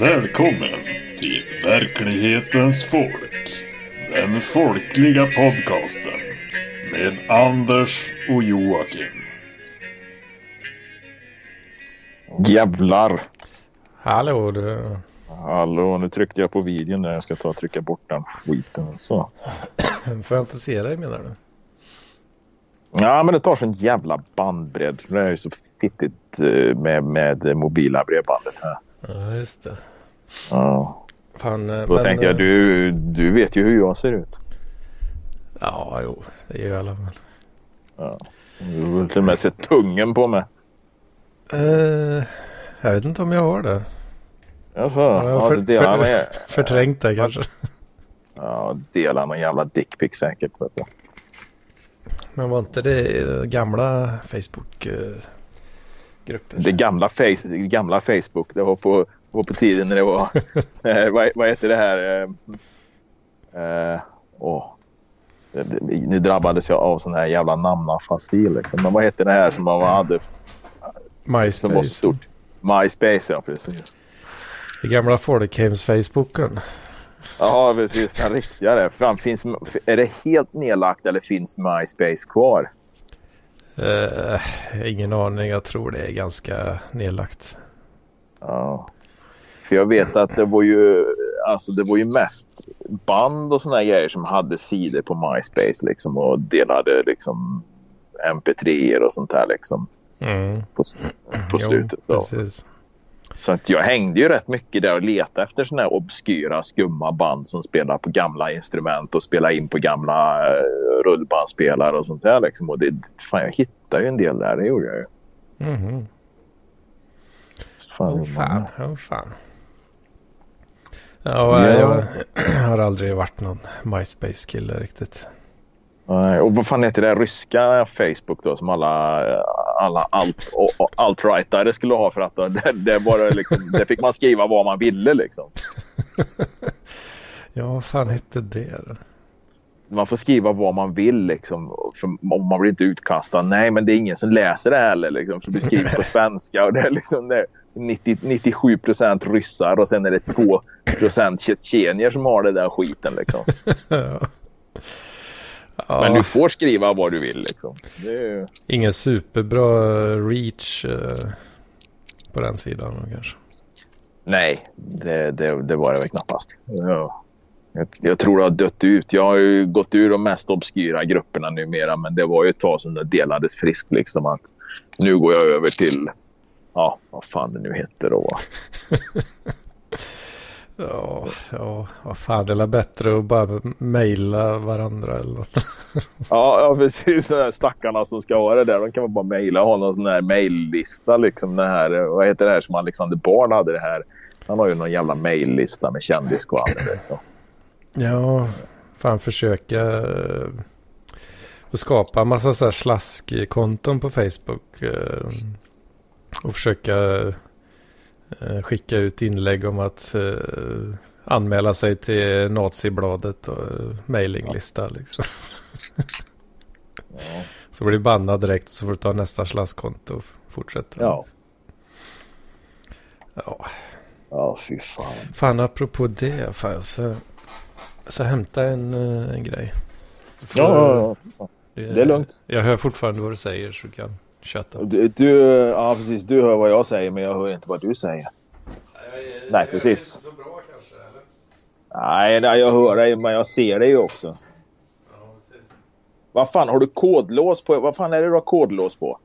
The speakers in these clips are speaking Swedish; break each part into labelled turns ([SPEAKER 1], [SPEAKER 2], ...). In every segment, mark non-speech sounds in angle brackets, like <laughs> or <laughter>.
[SPEAKER 1] Välkommen till verklighetens folk. Den folkliga podcasten med Anders och Joakim.
[SPEAKER 2] Jävlar!
[SPEAKER 3] Hallå du.
[SPEAKER 2] Hallå, nu tryckte jag på videon där. Jag ska ta och trycka bort den skiten. Så. <clears throat>
[SPEAKER 3] Får jag inte se dig menar du?
[SPEAKER 2] Ja, men det tar sån jävla bandbredd. Det är ju så fittigt eh, med, med mobila bredbandet här.
[SPEAKER 3] Ja, just det.
[SPEAKER 2] Ja.
[SPEAKER 3] Fan, eh,
[SPEAKER 2] Då
[SPEAKER 3] men,
[SPEAKER 2] tänkte jag,
[SPEAKER 3] eh,
[SPEAKER 2] du, du vet ju hur jag ser ut.
[SPEAKER 3] Ja, jo. Det är ju alla väl.
[SPEAKER 2] Ja. Du har till och med sett pungen på mig.
[SPEAKER 3] Eh, jag vet inte om jag har det.
[SPEAKER 2] Alltså,
[SPEAKER 3] jag har
[SPEAKER 2] ja,
[SPEAKER 3] för-
[SPEAKER 2] det delar
[SPEAKER 3] för-
[SPEAKER 2] med. <laughs>
[SPEAKER 3] Förträngt det kanske.
[SPEAKER 2] Ja, delar någon jävla dickpic säkert. Vet du.
[SPEAKER 3] Men var inte det gamla Facebook-grupper?
[SPEAKER 2] Det gamla, face, det gamla Facebook, det var på, var på tiden när det var... <laughs> eh, vad, vad heter det här? Eh, det- Nu drabbades jag av sån här jävla namnafasi liksom. Men vad heter det här som man hade som var
[SPEAKER 3] MySpace.
[SPEAKER 2] stort? MySpace, ja precis.
[SPEAKER 3] Det gamla folkhemsfacebooken.
[SPEAKER 2] Ja, precis. Den riktiga där. Fan, finns, är det helt nedlagt eller finns MySpace kvar?
[SPEAKER 3] Eh, ingen aning. Jag tror det är ganska nedlagt.
[SPEAKER 2] Ja. För jag vet att det var ju, alltså det var ju mest band och såna här grejer som hade sidor på MySpace liksom och delade liksom MP3 och sånt där liksom
[SPEAKER 3] Mm.
[SPEAKER 2] på, på
[SPEAKER 3] Jo,
[SPEAKER 2] slutet. Då. Så att jag hängde ju rätt mycket där och letade efter såna här obskyra skumma band som spelar på gamla instrument och spelar in på gamla eh, rullbandspelare och sånt där liksom. Och det, fan, jag hittade ju en del där, det gjorde jag ju.
[SPEAKER 3] Mhm.
[SPEAKER 2] Fan, gjorde
[SPEAKER 3] fan, åh fan. Ja,
[SPEAKER 2] Ja.
[SPEAKER 3] jag <clears throat> har aldrig varit någon MySpace-kille riktigt.
[SPEAKER 2] Och vad fan heter det ryska Facebook då som alla, alla alt, alt-rightare skulle ha för att det, det, bara liksom, det fick man skriva vad man ville liksom. <laughs>
[SPEAKER 3] Ja, vad fan hette det?
[SPEAKER 2] Man får skriva vad man vill liksom. För om man blir inte utkastad. Nej, men det är ingen som läser det heller liksom. För det skrivet på <laughs> svenska och det är liksom det är 90, 97 procent ryssar och sen är det 2 procent tjetjenier som har det där skiten liksom. <laughs>
[SPEAKER 3] ja.
[SPEAKER 2] Men du får skriva vad du vill liksom. Det är
[SPEAKER 3] ingen superbra reach eh, på den sidan kanske.
[SPEAKER 2] Nej, det, det, det var det väl knappast. Ja. Jag, jag tror det har dött ut. Jag har ju gått ur de mest obskyra grupperna numera men det var ju ett tag sedan det delades friskt liksom att nu går jag över till ja, vad fan det nu heter då. <laughs>
[SPEAKER 3] Ja, ja, vad fan det är väl bättre att bara mejla varandra eller något. <laughs>
[SPEAKER 2] Ja, ja precis. De här stackarna som ska ha det där. De kan man bara mejla och ha någon sån här mejllista liksom. Här, vad heter det här som Alexander Bard hade det här. Han har ju någon jävla mejllista med kändiskvaller. Liksom.
[SPEAKER 3] Ja, fan försöka eh, skapa en massa så här slaskkonton på Facebook. eh, och försöka skicka ut inlägg om att eh, anmäla sig till Nazibladet och eh, mailinglista. Liksom.
[SPEAKER 2] Ja.
[SPEAKER 3] Så blir du bannad direkt så får du ta nästa slaskkonto och fortsätta.
[SPEAKER 2] Ja.
[SPEAKER 3] ja.
[SPEAKER 2] ja, fy fan.
[SPEAKER 3] Fan, apropå det. Fan, så, så hämta en, eh, en grej. Får-
[SPEAKER 2] Ja, ja, ja. Det är lugnt.
[SPEAKER 3] Jag hör fortfarande vad du säger så du kan köta.
[SPEAKER 2] Du, du, ja precis, du hör vad jag säger men jag hör inte vad du säger. Nej, precis.
[SPEAKER 3] så bra kanske, eller?
[SPEAKER 2] Nej, nej, jag hör dig men jag ser dig ju också.
[SPEAKER 3] Ja, precis.
[SPEAKER 2] Vad fan, har du kodlås på? Vad fan är det du har kodlås på?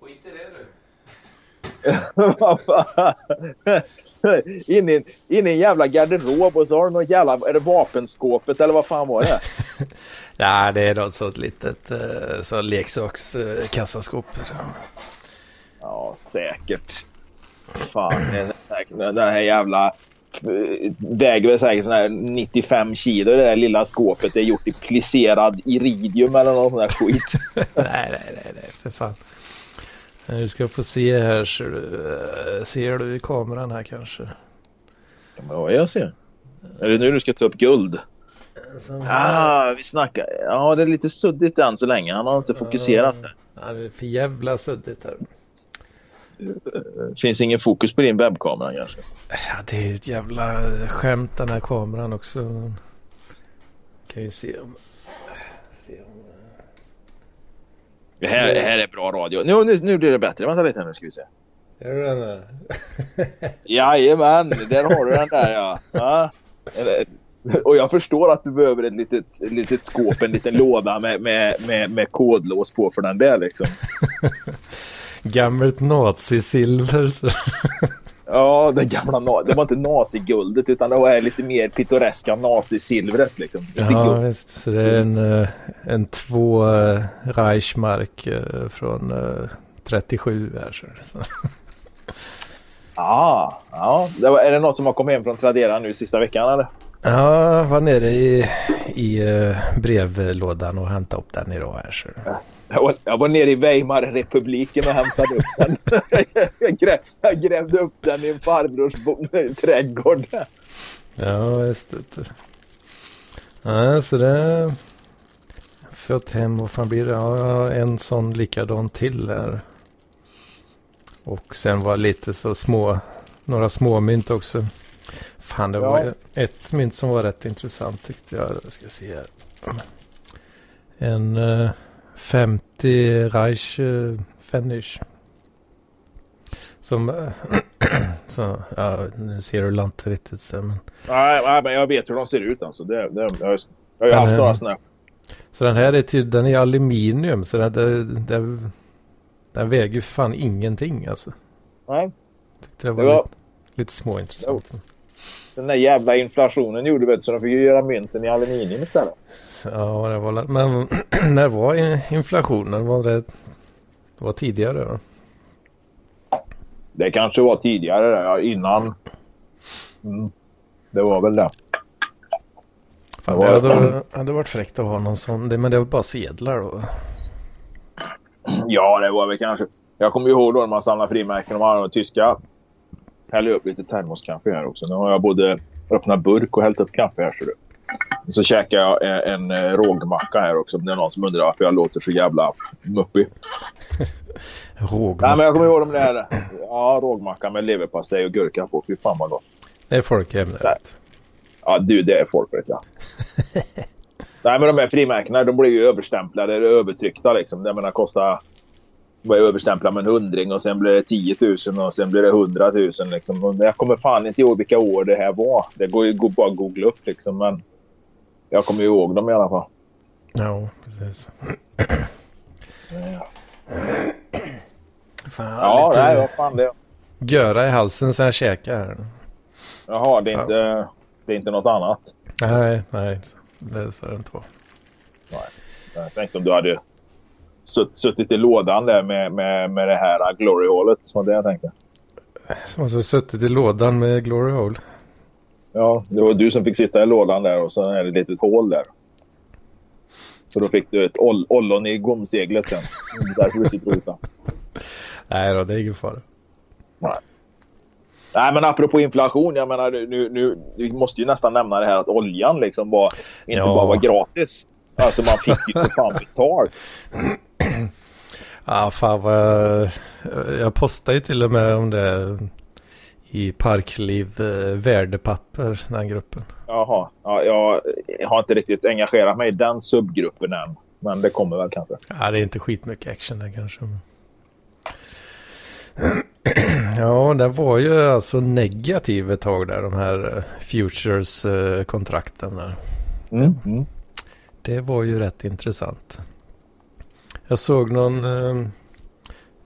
[SPEAKER 3] Skit i det du. <laughs>
[SPEAKER 2] In, i, en- in i en jävla garderob och så har du något jävla, är det vapenskåpet eller vad fan var det? <laughs>
[SPEAKER 3] Nej, det är något sånt litet eh, så leksakskassaskåp.
[SPEAKER 2] Ja, säkert. Fan, det- den här jävla eh, väger väl säkert sån här 95 kilo det där lilla skåpet. Det är gjort i plisserad iridium eller någon sån där skit. <laughs> <laughs>
[SPEAKER 3] nej, nej, nej, nej, för fan. Eh, Du ska få se här, ser du, eh, ser du i kameran här kanske?
[SPEAKER 2] Ja, jag ser. Är det nu du ska ta upp guld? Ah, vi snackar. Ja, det är lite suddigt än så länge. Han har inte fokuserat.
[SPEAKER 3] Ja, det är för jävla suddigt här.
[SPEAKER 2] finns ingen fokus på din webbkamera kanske?
[SPEAKER 3] Ja, det är ju ett jävla skämt den här kameran också. Kan ju se om... Se om...
[SPEAKER 2] Det här, det här är bra radio. Nu, nu, nu blir det bättre. Vänta lite nu ska vi se.
[SPEAKER 3] Ser du den där?
[SPEAKER 2] Jajamän, där har du den där ja. <laughs> ja. <laughs> Och jag förstår att du behöver ett litet, ett litet skåp, en liten <laughs> låda med, med, med, med kodlås på för den där liksom. <laughs>
[SPEAKER 3] Gammalt nazisilver.
[SPEAKER 2] ja, det gamla det var inte naziguldet utan det var lite mer pittoreska nazisilvret liksom.
[SPEAKER 3] Ja, guld. visst. Så det är en, eh, en två uh, Reichmark uh, från uh, 37 här. Så.
[SPEAKER 2] ah, ja, är det något som har kommit hem från Tradera nu sista veckan eller?
[SPEAKER 3] Ja, var nere i, i uh, brevlådan och hämtade upp den idag här. Så.
[SPEAKER 2] Jag var, jag var nere i Weimarrepubliken och hämtade upp den. <laughs> jag, gräv, jag grävde upp den i en farbrors trädgård.
[SPEAKER 3] Ja, just det. Ja, så det... Fått hem, vad fan blir det? Ja, en sån likadan till här. Och sen var lite så små, några små mynt också. Fan, det ja. var ett mynt som var rätt intressant tyckte jag. Jag ska se här. En uh, 50 Reich uh, Fenish. Som, uh, <clears throat> så, ja, nu ser du inte riktigt. Så, men...
[SPEAKER 2] Nej, nej, men jag vet hur de ser ut alltså. Det, det, jag, jag har haft några sådana.
[SPEAKER 3] Så den här är, till, den är aluminium. Så den, det, det, den väger ju fan ingenting alltså.
[SPEAKER 2] Nej.
[SPEAKER 3] Tyckte det var, det var... Lite, lite småintressant.
[SPEAKER 2] Den där jävla inflationen gjorde vet, så de fick ju göra mynten i aluminium istället.
[SPEAKER 3] Ja, det var men <clears throat> när var inflationen? Var det, det var tidigare då?
[SPEAKER 2] Det kanske var tidigare ja, innan. Mm. Det var väl det.
[SPEAKER 3] Fan, det, var... det hade, hade varit fräckt att ha någon sån. Det, men det var bara sedlar då.
[SPEAKER 2] Ja, det var väl kanske. Jag kommer ihåg då när man samlade frimärken och man hade tyska häller upp lite termoskaffe här också. Nu har jag både öppnat burk och hällt upp kaffe här. Så, du. så käkar jag en, en rågmacka här också. Det är någon som undrar varför jag låter så jävla muppig. <laughs>
[SPEAKER 3] rågmacka?
[SPEAKER 2] Nej, men jag kommer ihåg de där. Ja, rågmacka med leverpastej och gurka på. Fy fan vad gott.
[SPEAKER 3] Det är folkhemmet.
[SPEAKER 2] Ja, du, det är folkrätt ja. <laughs> Nej, men de här frimärkena de blir ju överstämplade eller övertryckta liksom. Det menar kostar var jag överstämplad med en hundring och sen blev det 10 000 och sen blev det 100 000. Liksom. Jag kommer fan inte ihåg vilka år det här var. Det går ju bara att googla upp liksom. Men jag kommer ihåg dem i alla fall.
[SPEAKER 3] Ja, precis.
[SPEAKER 2] Fan, ja, lite nej, vad fan det
[SPEAKER 3] Göra i halsen sen jag käkar.
[SPEAKER 2] Jaha, det är, inte, det är inte något annat?
[SPEAKER 3] Nej, nej. Det är det inte var.
[SPEAKER 2] Nej. Jag tänkte om du hade suttit i lådan där med, med, med det här glory-hålet. Som det jag tänkte.
[SPEAKER 3] Som alltså suttit i lådan med glory hole?
[SPEAKER 2] Ja, det var du som fick sitta i lådan där och så är det ett litet hål där. Så då fick du ett oll ollon i gomseglet sen. Därför du sitter och.
[SPEAKER 3] Nej då, det är ingen fara.
[SPEAKER 2] Nej. Nej, men apropå inflation, jag menar nu, nu, vi måste ju nästan nämna det här att oljan liksom var, inte ja. bara var gratis. Alltså man fick ju för fan betalt.
[SPEAKER 3] Ja, fan vad... Jag postade ju till och med om det i Parkliv eh, värdepapper, den gruppen.
[SPEAKER 2] Jaha, ja, jag har inte riktigt engagerat mig i den subgruppen än. Men det kommer väl kanske.
[SPEAKER 3] Ja, det är inte skitmycket action där kanske. <clears throat> Ja, det var ju alltså negativ ett tag där, de här eh, Futures-kontrakten.
[SPEAKER 2] Mm, mm.
[SPEAKER 3] Det var ju rätt intressant. Jag såg någon, eh,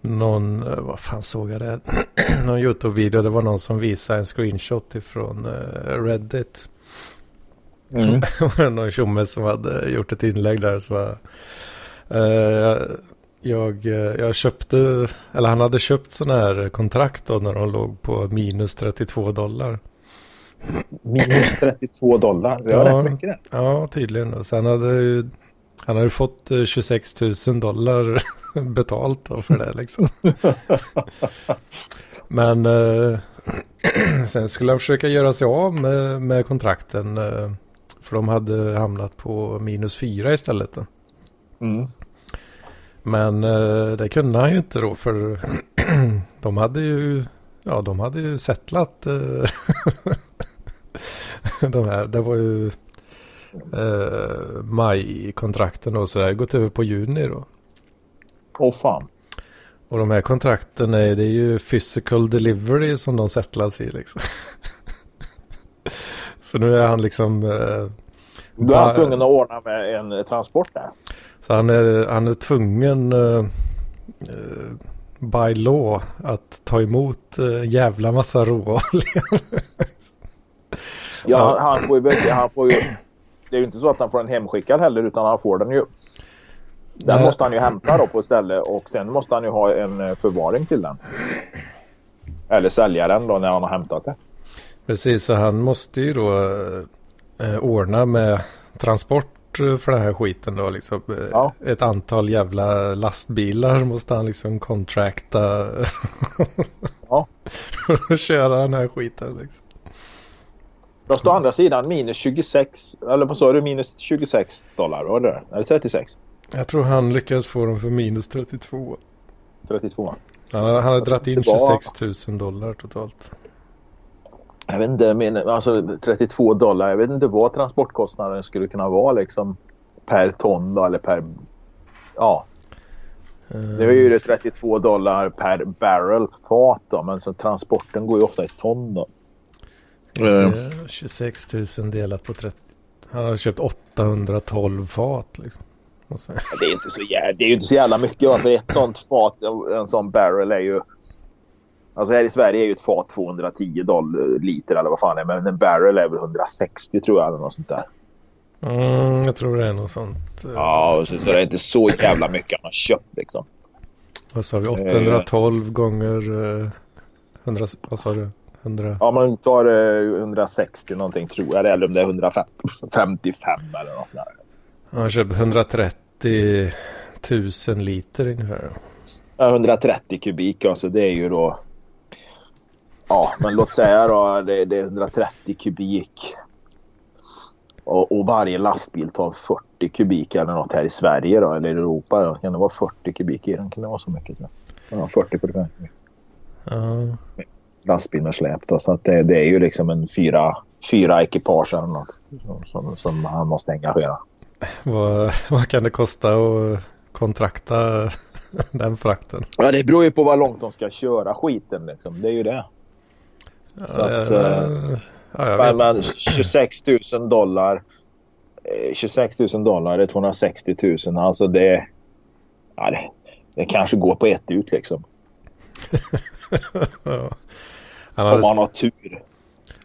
[SPEAKER 3] någon, eh, vad fan såg jag det? <clears throat> någon YouTube-video. Det var någon som visade en screenshot ifrån eh, Reddit. Mm. <laughs> någon tjomme som hade gjort ett inlägg där. Så var, eh, jag, jag köpte, eller han hade köpt sådana här kontrakt då när de låg på minus 32 dollar.
[SPEAKER 2] Minus 32 dollar, det var ja, rätt mycket det.
[SPEAKER 3] Ja, tydligen. Och sen hade ju han har ju fått 26 eh, 000 dollar <laughs> betalt för det liksom. <laughs> Men eh, <clears throat> sen skulle han försöka göra sig av med, med kontrakten. Eh, för de hade hamnat på minus fyra istället.
[SPEAKER 2] Mm.
[SPEAKER 3] Men eh, det kunde han ju inte då för <clears throat> de hade ju, ja de hade ju settlat eh, <laughs> de här. Det var ju eh, maj-kontrakten och sådär. Gått över på juni då.
[SPEAKER 2] Åh fan.
[SPEAKER 3] Och de här kontrakten är, det är ju physical delivery som de settlas i liksom. <laughs> Så nu är han liksom... Eh,
[SPEAKER 2] Då är han tvungen att ordna med en transport där.
[SPEAKER 3] Så han är, han är tvungen uh, by law att ta emot en uh, jävla massa råolja. <laughs>
[SPEAKER 2] ja, han får, ju, han får ju... Det är ju inte så att han får den hemskickad heller utan han får den ju. Den Nej. måste han ju hämta då på ställe och sen måste han ju ha en eh, förvaring till den. Eller sälja den då när han har hämtat det.
[SPEAKER 3] Precis, så han måste ju då eh, ordna med transport för den här skiten då liksom. Ja. Ett antal jävla lastbilar måste han liksom kontrakta. ja. <laughs> för att köra den här skiten liksom.
[SPEAKER 2] Då står andra sidan minus 26, eller vad sa du, minus 26 dollar, var det Eller 36?
[SPEAKER 3] Jag tror han lyckades få dem för minus 32.
[SPEAKER 2] 32?
[SPEAKER 3] Han, han hade dragit in 26 000 dollar totalt
[SPEAKER 2] jag vet inte, men, alltså 32 dollar, jag vet inte vad transportkostnaden skulle kunna vara liksom per ton då, eller per, ja. Det är ju 32 dollar per barrel fat då, men så transporten går ju ofta i ton då.
[SPEAKER 3] Uh. 26 000 delat på 30. Han har köpt 812 fat liksom.
[SPEAKER 2] Det är inte så jävla, det är ju inte så jävla mycket. För ett sånt fat, en sån barrel är ju Alltså här i Sverige är ju ett fat 210 dollar, liter eller vad fan det är. Men en barrel är väl 160 tror jag eller något sånt där.
[SPEAKER 3] Mm, jag tror det är något sånt.
[SPEAKER 2] Eh. Ja, så, så det är inte så jävla mycket han har köpt liksom.
[SPEAKER 3] Vad sa vi? 812 eh. gånger uh, 100, vad sa du? 100...
[SPEAKER 2] Ja, man tar uh, 160 någonting tror jag. Eller om det är 155 eller något sånt där.
[SPEAKER 3] Han har köpt 130 000 liter ungefär.
[SPEAKER 2] Ja, 130 kubik alltså det är ju då Ja, men låt säga då det, det är 130 kubik. Och, och, varje lastbil tar 40 kubik eller något här i Sverige då, eller i Europa. Då. Kan det vara 40 kubik i den? Kan det vara så mycket? Ja, 40-45 kubik. Uh. Lastbil med släp då. Så att det, det, är ju liksom en fyra, fyra ekipage eller något som, som, som han måste engagera.
[SPEAKER 3] Vad, vad kan det kosta att kontrakta den frakten?
[SPEAKER 2] Ja, det beror ju på vad långt de ska köra skiten liksom. Det är ju det. Ja, så att, äh, ja, men, 26 000 dollar. 26 eh, 000 dollar är 260 000. Alltså det, ja, det, det kanske går på ett ut liksom. <laughs> ja. Han hade, Om man har tur.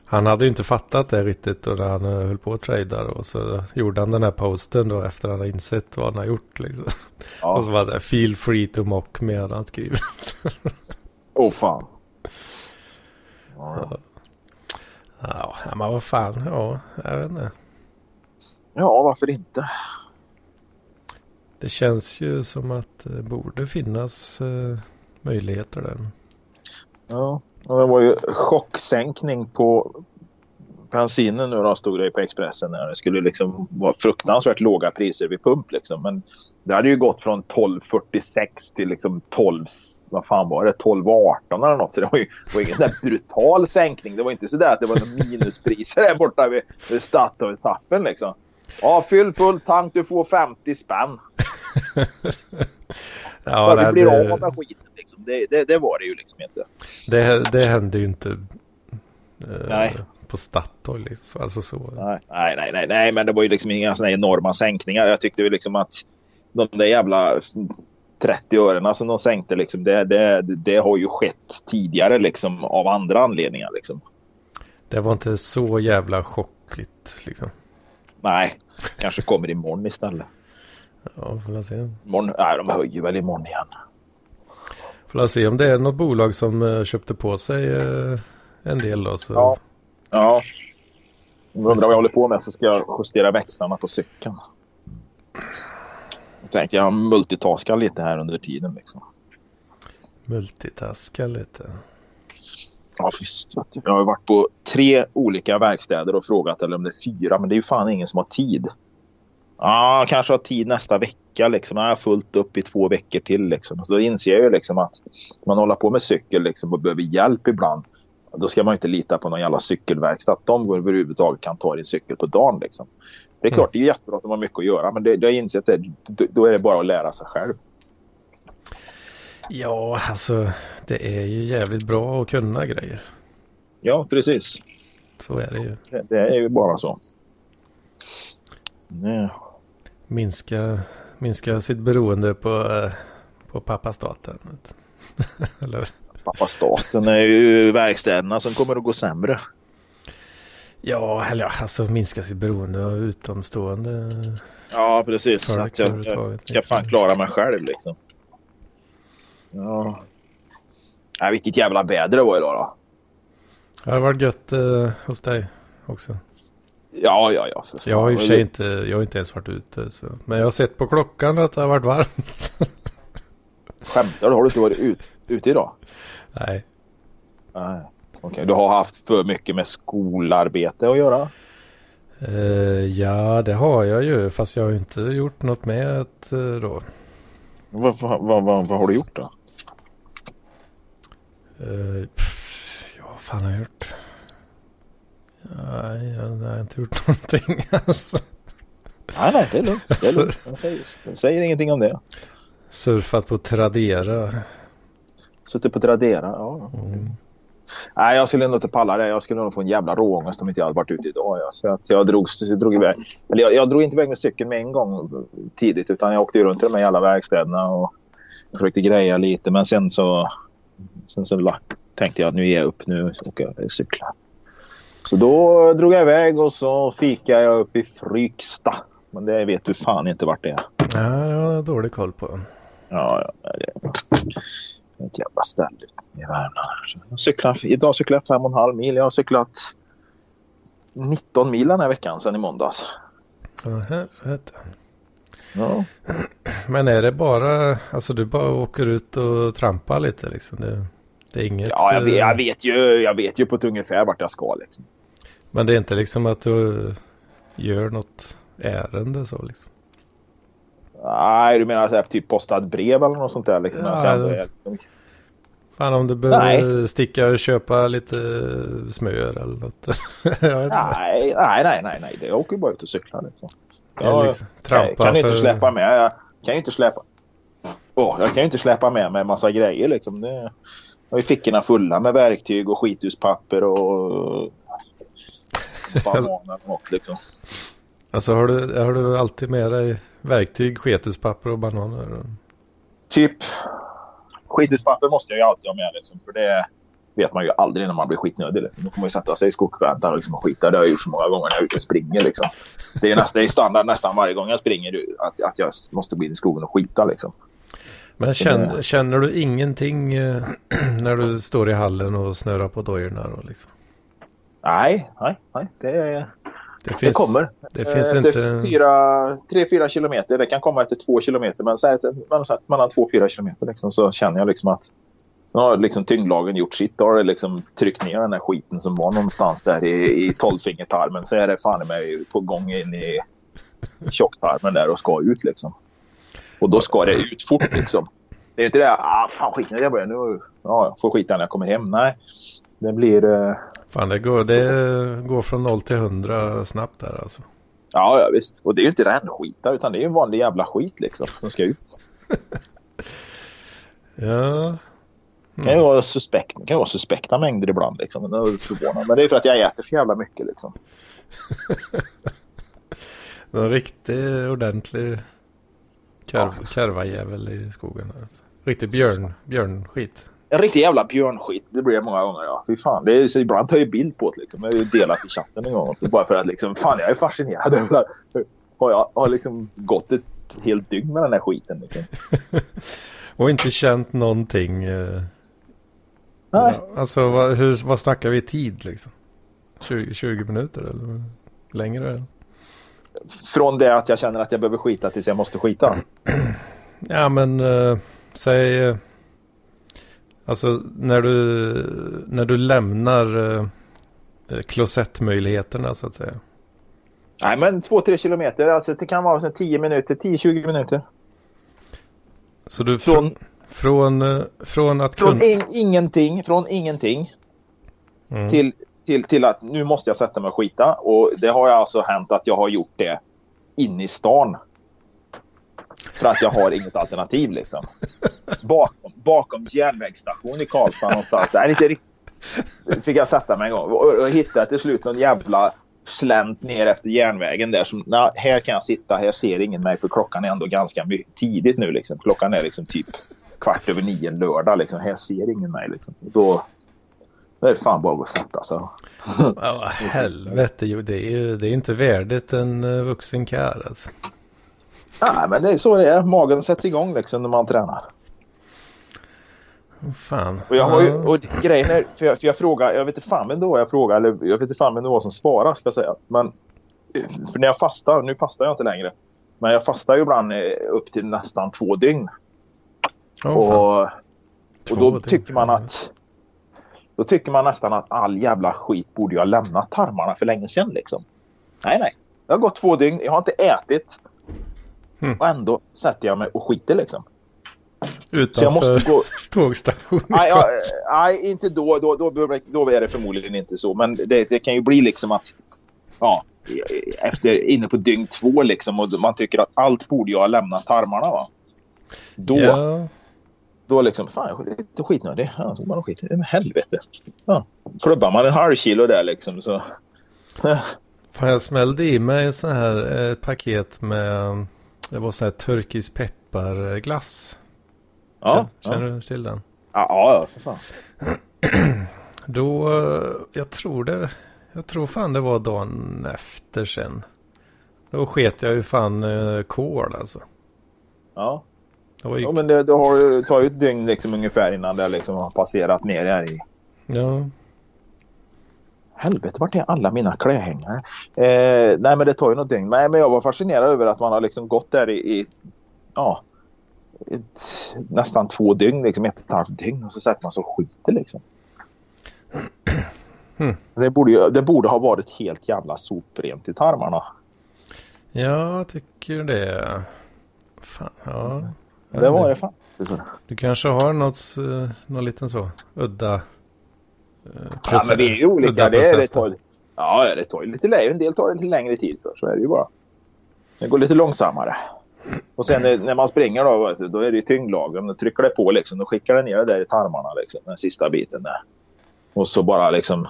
[SPEAKER 3] Han hade ju inte fattat det riktigt då när han eh, höll på att trada och så gjorde han den här posten då efter att han hade insett vad han har gjort liksom. Ja. Och så var det feel free to mock med han skrivit.
[SPEAKER 2] Åh oh, fan.
[SPEAKER 3] Ja. ja, men vad fan. Ja, jag vet inte.
[SPEAKER 2] Ja, varför inte?
[SPEAKER 3] Det känns ju som att det borde finnas uh, möjligheter där.
[SPEAKER 2] Ja, det var ju chocksänkning på bensinen nu då stod det på Expressen. Det skulle liksom vara fruktansvärt låga priser vid pump liksom. Men det hade ju gått från 12,46 till liksom 12, vad fan var det, 12,18 eller något. Så det var ju det var ingen sån där brutal sänkning. Det var inte så där att det var minuspriser där borta vid, vid Statoil-tappen liksom. Ja, fyll full tank, du får 50 spänn. <laughs> ja, Bara vi blir det... av med skiten liksom. Det, det, det, var det ju liksom inte.
[SPEAKER 3] Det, det hände ju inte. Nej på Statoil. Liksom. Alltså så.
[SPEAKER 2] Nej, nej, nej, nej, men det var ju liksom inga sådana enorma sänkningar. Jag tyckte ju liksom att de där jävla 30 örena som de sänkte, liksom, det, det, det har ju skett tidigare liksom, av andra anledningar. Liksom.
[SPEAKER 3] Det var inte så jävla chockigt liksom.
[SPEAKER 2] Nej, kanske kommer imorgon istället.
[SPEAKER 3] Ja, får se.
[SPEAKER 2] Imorgon, nej, de höjer väl imorgon igen.
[SPEAKER 3] Får se om det är något bolag som uh, köpte på sig uh, en del då. Så... Ja,
[SPEAKER 2] Ja. Om undrar vad jag håller på med så ska jag justera växlarna på cykeln. Jag tänkte jag multitaskar lite här under tiden liksom.
[SPEAKER 3] Multitaska lite?
[SPEAKER 2] Ja visst. Jag har varit på tre olika verkstäder och frågat eller om det är fyra. Men det är ju fan ingen som har tid. Ja, kanske har tid nästa vecka. Liksom. Jag har fullt upp i två veckor till. Liksom. Så då inser jag ju liksom att man håller på med cykel liksom, och behöver hjälp ibland. Då ska man inte lita på någon jävla cykelverkstad. Att de överhuvudtaget kan ta din cykel på dagen. Liksom. Det är klart, mm. det är jättebra att de har mycket att göra. Men det, det jag insett att då är det bara att lära sig själv.
[SPEAKER 3] Ja, alltså det är ju jävligt bra att kunna grejer.
[SPEAKER 2] Ja, precis.
[SPEAKER 3] Så är det ju.
[SPEAKER 2] Det, det är ju bara så.
[SPEAKER 3] Nej. Minska, minska sitt beroende på, eh, på pappa staten. <laughs>
[SPEAKER 2] Eller? Pappa staten är ju verkstäderna som kommer att gå sämre.
[SPEAKER 3] Ja, eller ja, alltså minska sitt beroende av utomstående.
[SPEAKER 2] Ja, precis. Att jag, jag ska fan klara mig själv liksom. Ja. ja vilket jävla väder det var idag då.
[SPEAKER 3] Det har varit gött eh, hos dig också.
[SPEAKER 2] Ja, ja, ja.
[SPEAKER 3] Jag har i och för sig inte, jag har inte ens varit ute. Så. Men jag har sett på klockan att det har varit varmt. <laughs>
[SPEAKER 2] Skämtar du? Har du inte varit ut, ute idag?
[SPEAKER 3] Nej.
[SPEAKER 2] Nej. Okay. du har haft för mycket med skolarbete att göra?
[SPEAKER 3] Uh, ja, det har jag ju. Fast jag har inte gjort något med det uh, då.
[SPEAKER 2] Vad, vad, vad, vad, har du gjort då?
[SPEAKER 3] Uh, pff, ja, vad fan har jag gjort? Nej, jag, har inte gjort <laughs> någonting. Alltså.
[SPEAKER 2] Nej, nej, det är lugnt. Det är lugnt. <laughs> Jag, säger, jag säger ingenting om det.
[SPEAKER 3] Surfat på Tradera.
[SPEAKER 2] Suttit på Tradera, ja. Mm. Nej, jag skulle nog inte palla det. Jag skulle nog få en jävla råångest om inte jag hade varit ute idag. Ja. Så att jag, drog, jag drog iväg. Eller jag, jag drog inte iväg med cykeln med en gång tidigt utan jag åkte runt i de här jävla verkstäderna och försökte greja lite. Men sen så, sen så tänkte jag att nu ger jag upp. Nu åker jag cykla. Så då drog jag iväg och så fikade jag upp i Fryksta. Men det vet du fan inte vart det är.
[SPEAKER 3] Ja, jag har dålig koll på.
[SPEAKER 2] Ja, ja. Det är ett jävla ställe i Värmland. cyklar, idag cyklar jag fem och en halv mil. Jag har cyklat 19 mil den här veckan sedan i måndags.
[SPEAKER 3] Helvete. Ja. Men är det bara, alltså du bara åker ut och trampar lite liksom? Det, det är inget...
[SPEAKER 2] Ja, jag vet, jag vet, ju, jag vet ju på ett ungefär vart jag ska liksom.
[SPEAKER 3] Men det är inte liksom att du gör något ärende så liksom?
[SPEAKER 2] Nej, du menar så här, typ postad brev eller något sånt där liksom? Ja, alltså,
[SPEAKER 3] Fan om du behöver sticka och köpa lite smör eller något. <laughs>
[SPEAKER 2] nej, nej, nej, nej, nej. Jag åker bara ut och cyklar liksom. Jag liksom, nej, kan för... inte släppa med. Jag kan inte släppa. Oh, jag kan ju inte släppa med mig en massa grejer liksom. Det... Jag har ju fickorna fulla med verktyg och skithuspapper och bananer och något liksom.
[SPEAKER 3] Alltså har du, har du alltid med dig verktyg, skethuspapper och bananer?
[SPEAKER 2] Typ skithuspapper måste jag ju alltid ha med liksom, för det vet man ju aldrig när man blir skitnödig. Liksom. Då får man ju sätta sig i skogsväntan och liksom skita. Det har jag gjort så många gånger när jag är ute och springer. Liksom. Det, är det är standard nästan varje gång jag springer att, att jag måste gå in i skogen och skita. Liksom.
[SPEAKER 3] Men känner, känner du ingenting eh, <clears throat> när du står i hallen och snurrar på dojorna? Liksom?
[SPEAKER 2] Nej, nej, nej. Det, det, det finns, kommer.
[SPEAKER 3] Det finns efter inte...
[SPEAKER 2] fyra, tre, fyra kilometer. Det kan komma efter två kilometer. Men så här, mellan två och fyra kilometer liksom, så känner jag liksom att nu har liksom tyngdlagen gjort sitt. Då har det liksom tryckt ner den här skiten som var någonstans där i, i tolvfingertarmen. Så är det fan mig på gång in i tjocktarmen där och ska ut liksom. Och då ska det ut fort liksom. Det är inte det ah, fan skit när jag börjar nu. Ja, jag får skita när jag kommer hem. Nej, det blir... Uh...
[SPEAKER 3] Fan, det går, det går från 0 till 100 snabbt där alltså.
[SPEAKER 2] Ja, ja visst. Och det är ju inte rännskita utan det är ju en vanlig jävla skit liksom som ska ut. <laughs>
[SPEAKER 3] ja.
[SPEAKER 2] Mm. Det kan ju vara, suspekt, det kan vara suspekta mängder ibland liksom. Det är förvånande. Men det är för att jag äter för jävla mycket liksom. <laughs>
[SPEAKER 3] en riktigt ordentlig Karv, ja, karvajävel i skogen. Alltså. Riktig björn, björnskit.
[SPEAKER 2] En riktig jävla björnskit. Det blir det många gånger ja. Fy fan. Det är, så ibland tar jag bild på det liksom. Jag har ju delat i chatten en gång. Så bara för att liksom, fan jag är fascinerad över har jag har liksom gått ett helt dygn med den här skiten liksom. <laughs>
[SPEAKER 3] Och inte känt någonting. Eh...
[SPEAKER 2] Nej.
[SPEAKER 3] Alltså vad, hur, vad snackar vi i tid liksom? 20, 20 minuter eller längre?
[SPEAKER 2] från det att jag känner att jag behöver skita tills jag måste skita? <clears throat>
[SPEAKER 3] Ja men uh, säg uh, alltså när du när du lämnar uh, klosettmöjligheterna så att säga.
[SPEAKER 2] Nej, men 2-3 kilometer. Alltså det kan vara 10 minuter, 10-20 minuter.
[SPEAKER 3] Så du från, från, eh, från att
[SPEAKER 2] Från in, ingenting, från ingenting mm. till, till, till att nu måste jag sätta mig och skita. Och det har alltså hänt att jag har gjort det inne i stan. För att jag har inget alternativ liksom. Bakom, bakom järnvägsstation i Karlstad någonstans. Det är inte riktigt fick jag sätta mig en gång och, och hittade till slut någon jävla slänt ner efter järnvägen där. Som, na, här kan jag sitta, här ser ingen mig för klockan är ändå ganska tidigt nu. Liksom. Klockan är liksom typ kvart över nio lördag. Liksom. Här ser ingen mig. Liksom. Då, då är det fan bara att sätta sig.
[SPEAKER 3] Ja, <laughs> helvete, det är ju det är inte värdigt en uh, vuxen karl. Alltså.
[SPEAKER 2] Nej, men det är så det är. Magen sätts igång liksom när man tränar.
[SPEAKER 3] Fan.
[SPEAKER 2] Och jag har ju, och grejen är, för jag, för jag frågar, jag vet inte fan vem då jag frågar, eller jag vet inte fan det var som svarar ska jag säga. Men, för när jag fastar, nu fastar jag inte längre. Men jag fastar ju ibland eh, upp till nästan två dygn. Oh, och, och då dygn. tycker man att då tycker man nästan att all jävla skit borde jag lämna tarmarna för länge sedan liksom. Nej, nej. Det har gått två dygn, jag har inte ätit. Hmm. Och ändå sätter jag mig och skiter liksom.
[SPEAKER 3] Utanför jag måste gå... <laughs> tågstationen?
[SPEAKER 2] Nej, ja, nej, inte då. Då, då. då är det förmodligen inte så. Men det, det kan ju bli liksom att... Ja, efter, inne på dygn två liksom och man tycker att allt borde jag lämna tarmarna va. Då, ja. då liksom, fan jag är lite skitnödig. Ja, så man skit. Men helvete. Ja. Klubbar man en halv kilo där liksom så.
[SPEAKER 3] Fan jag smällde i mig så här ett paket med, det var så här turkisk pepparglass.
[SPEAKER 2] Ja.
[SPEAKER 3] Känner ja. du till den?
[SPEAKER 2] Ja, ja för fan. <clears throat>
[SPEAKER 3] Då, jag tror det, jag tror fan det var dagen efter sen. Då sket jag ju fan uh, kol alltså.
[SPEAKER 2] Ja. Det ju... Ja men det, det har, tar ju ett dygn liksom ungefär innan det liksom har passerat ner här i.
[SPEAKER 3] Ja.
[SPEAKER 2] Helvete, vart är alla mina klädhängare? Eh, nej men det tar ju något dygn. Nej men jag var fascinerad över att man har liksom gått där i, i ja, ett, nästan två dygn, liksom ett och ett halvt dygn och så sätter man sig och skiter liksom. <clears throat> Mm. Det, borde ju, det borde ha varit helt jävla soprent i tarmarna.
[SPEAKER 3] Ja, jag tycker det. Fan, ja.
[SPEAKER 2] Det var det fan.
[SPEAKER 3] Du kanske har något, eh, någon liten så udda
[SPEAKER 2] Ja, men vi är ju olika. Det, är, det tar, ja, det tar lite längre. En del tar lite längre tid för. Så är det ju bara. Det går lite långsammare. Och sen när man springer då, då är det ju tyngdlagen. Då trycker det på liksom. Då skickar det ner det där i tarmarna liksom. Den sista biten där. Och så bara liksom.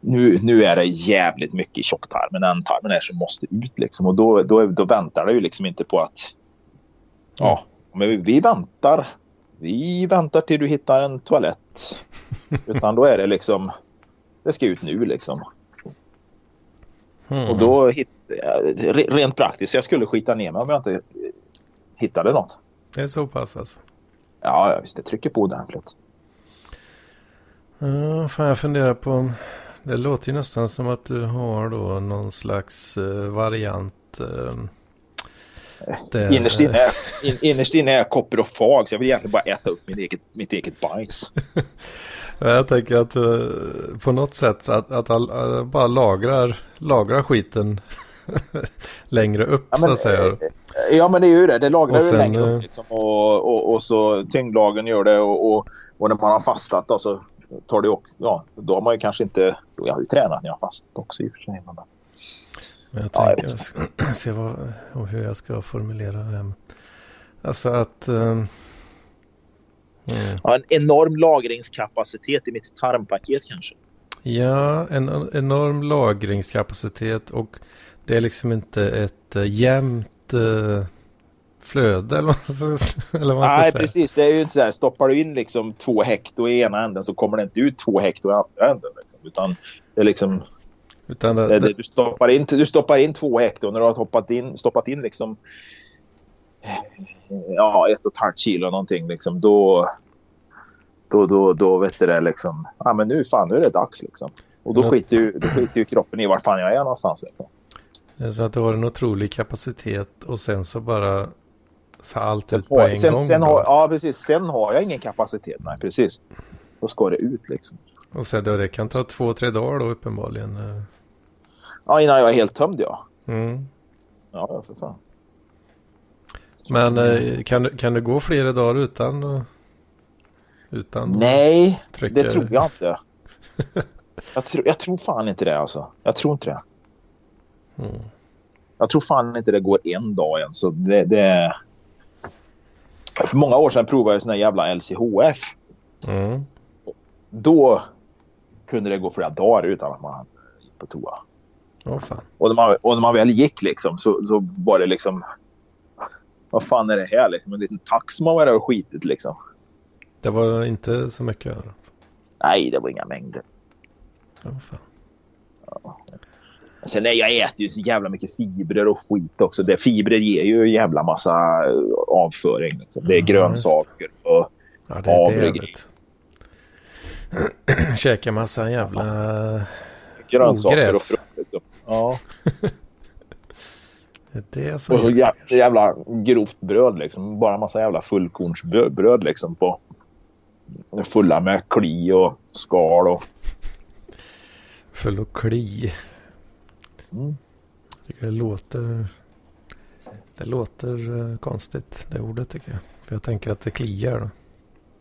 [SPEAKER 2] Nu, nu är det jävligt mycket i tjocktarmen. Ändtarmen är som måste ut liksom. Och då, då, då väntar det ju liksom inte på att. Ja, men vi väntar. Vi väntar till du hittar en toalett. <laughs> Utan då är det liksom. Det ska ut nu liksom. Mm. Och då hit, rent praktiskt, jag skulle skita ner mig om jag inte hittade något.
[SPEAKER 3] Det är så pass alltså?
[SPEAKER 2] Ja, visst. Det trycker på ordentligt.
[SPEAKER 3] Ja, fan jag funderar på. Det låter ju nästan som att du har då någon slags uh, variant.
[SPEAKER 2] Där... Innerst inne, är, in, innerst inne är jag koprofag så jag vill egentligen bara äta upp mitt eget, mitt eget bajs. <laughs>
[SPEAKER 3] jag tänker att uh, på något sätt att, att all, uh, bara lagrar, lagrar skiten <laughs> längre upp ja, men, så att säga. Eh,
[SPEAKER 2] ja men det är ju det, det lagrar ju längre upp liksom, och, och, och, så tyngdlagen gör det och, och, och, när man har fastat då, så tar det också, ja då har man ju kanske inte, jag har ju tränat när jag har fastat också i och för sig. Men,
[SPEAKER 3] men jag tänker, ja, jag se vad, hur jag ska formulera det. Alltså att... Um,
[SPEAKER 2] mm. ja, en enorm lagringskapacitet i mitt tarmpaket kanske.
[SPEAKER 3] Ja, en enorm lagringskapacitet och det är liksom inte ett uh, jämnt uh, flöde eller vad, eller vad man ska
[SPEAKER 2] Nej,
[SPEAKER 3] säga.
[SPEAKER 2] precis. Det är ju inte så här, stoppar du in liksom två hekto i ena änden så kommer det inte ut två hekto i andra änden. Liksom, utan det är liksom utan det, det, du, stoppar in, du stoppar in två hektar när du har hoppat in, stoppat in liksom ja, ett och ett halvt kilo någonting liksom, då, då, då, då vet du det liksom, ja men nu fan, nu är det dags liksom. Och då skiter ju, då skiter ju kroppen i var fan jag är någonstans liksom.
[SPEAKER 3] Så att du har en otrolig kapacitet och sen så bara så allt ut på en
[SPEAKER 2] sen,
[SPEAKER 3] gång?
[SPEAKER 2] Sen har, ja, precis. Sen har jag ingen kapacitet. Nej, precis. Då ska det ut liksom.
[SPEAKER 3] Och sen då det kan ta två, tre dagar då uppenbarligen?
[SPEAKER 2] Ja, innan jag är helt tömd ja.
[SPEAKER 3] Mm.
[SPEAKER 2] Ja, för fan.
[SPEAKER 3] Men eh, kan, kan du gå flera dagar utan utan
[SPEAKER 2] Nej, det tror jag <laughs> inte. Jag, tro, jag tror fan inte det alltså. Jag tror inte det.
[SPEAKER 3] Mm.
[SPEAKER 2] Jag tror fan inte det går en dag än. Så det, det... För många år sedan provade jag sån här jävla LCHF.
[SPEAKER 3] Mm.
[SPEAKER 2] Då kunde det gå flera dagar utan att man gick på toa.
[SPEAKER 3] Åh fan.
[SPEAKER 2] Och när man, och när man väl gick liksom så, så var det liksom... Vad fan är det här liksom? En liten tax som var där och skitit liksom.
[SPEAKER 3] Det var inte så mycket.
[SPEAKER 2] Nej, det var inga mängder.
[SPEAKER 3] Åh fan.
[SPEAKER 2] Sen nej, jag äter ju så jävla mycket fibrer och skit också. Det, fibrer ger ju en jävla massa eh, avföring. Liksom. Det är
[SPEAKER 3] Ja,
[SPEAKER 2] grönsaker och
[SPEAKER 3] Ja, det är
[SPEAKER 2] Havre-
[SPEAKER 3] jävligt. <clears throat> Käka massa jävla...
[SPEAKER 2] grönsaker och
[SPEAKER 3] Ogräs.
[SPEAKER 2] frukt. Ja, <laughs>
[SPEAKER 3] Det är som...
[SPEAKER 2] och så jä- jävla grovt bröd liksom. Bara massa jävla fullkornsbröd liksom på fulla med kli och skal och
[SPEAKER 3] Full och kli.
[SPEAKER 2] Mm.
[SPEAKER 3] Jag tycker det låter... Det låter eh, konstigt, det ordet tycker jag. För jag tänker att det kliar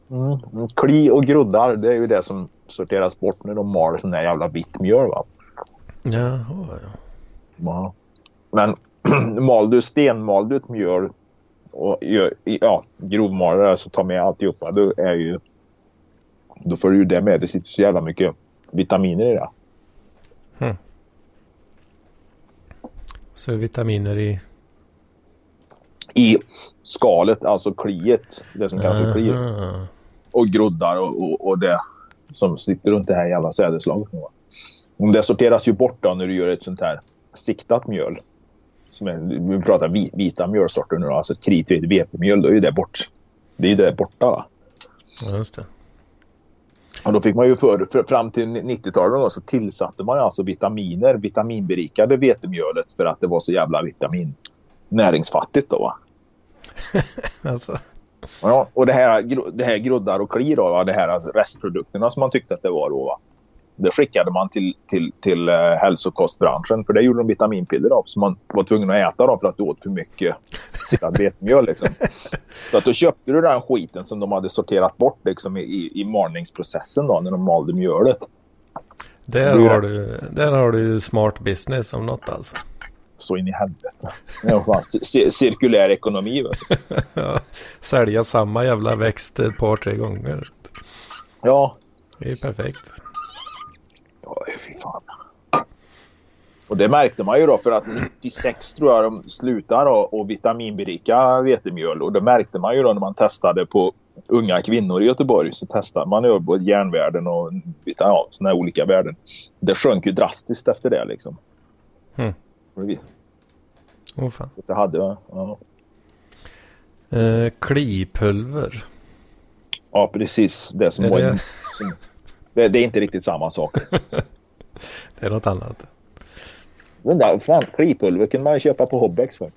[SPEAKER 3] då.
[SPEAKER 2] Mm. Kli och groddar, det är ju det som sorteras bort när de mal sån där jävla vitt mjöl. Va?
[SPEAKER 3] Jaha, ja.
[SPEAKER 2] Ja. Men <clears throat> mal du stenmal du ett mjöl och ja, grovmaler det, så ta med alltihopa. Då är ju då får du ju det med. Det sitter så jävla mycket vitaminer i det.
[SPEAKER 3] Så är det vitaminer i...
[SPEAKER 2] I skalet, alltså kliet. Det som kallas för kli. Och groddar och, och, och det som sitter runt det här jävla sädeslaget. nu, va. Om det sorteras ju bort då när du gör ett sånt här siktat mjöl. Som är, vi pratar vi- vita mjölsorter nu då. Alltså ett kritvitt vetemjöl. Då är ju det bort. Det är det borta. Va?
[SPEAKER 3] Ja, just det.
[SPEAKER 2] Och då fick man ju för, för, fram till 90-talet då, så tillsatte man alltså vitaminer, vitaminberikade vetemjölet för att det var så jävla vitamin näringsfattigt då. Va? <laughs>
[SPEAKER 3] Alltså.
[SPEAKER 2] Ja, och det här, det här groddar och kli då, va? det här alltså restprodukterna som man tyckte att det var då. Va? Det skickade man till, till, till eh, hälsokostbranschen för det gjorde de vitaminpiller av. Så man var tvungen att äta dem för att du åt för mycket silat <laughs> vetemjöl. Liksom. Så att då köpte du den skiten som de hade sorterat bort liksom, i- i, malningsprocessen då, när de malde mjölet.
[SPEAKER 3] Där har, du, där har du smart business om något alltså.
[SPEAKER 2] Så in i helvete. Ja, fan, ci- cirkulär ekonomi. Vet. <laughs>
[SPEAKER 3] Ja, sälja samma jävla växt ett par, tre gånger.
[SPEAKER 2] Ja,
[SPEAKER 3] Det är perfekt.
[SPEAKER 2] Ja fy fan. Och det märkte man ju då för att 96 tror jag de slutar då och vitaminberika vetemjöl. Och det märkte man ju då när man testade på unga kvinnor i Göteborg. Så testade man ju på järnvärden och ja, såna här olika värden. Det sjönk ju drastiskt efter det liksom.
[SPEAKER 3] Mm. Åh fan.
[SPEAKER 2] så Det hade, ja.
[SPEAKER 3] Eh, klipulver.
[SPEAKER 2] ja, precis. Det som
[SPEAKER 3] Är
[SPEAKER 2] var
[SPEAKER 3] det-
[SPEAKER 2] som, det, det är inte riktigt samma sak. <laughs>
[SPEAKER 3] Det är något annat.
[SPEAKER 2] Den där fan, klipulver kan man ju köpa på Hobbex för.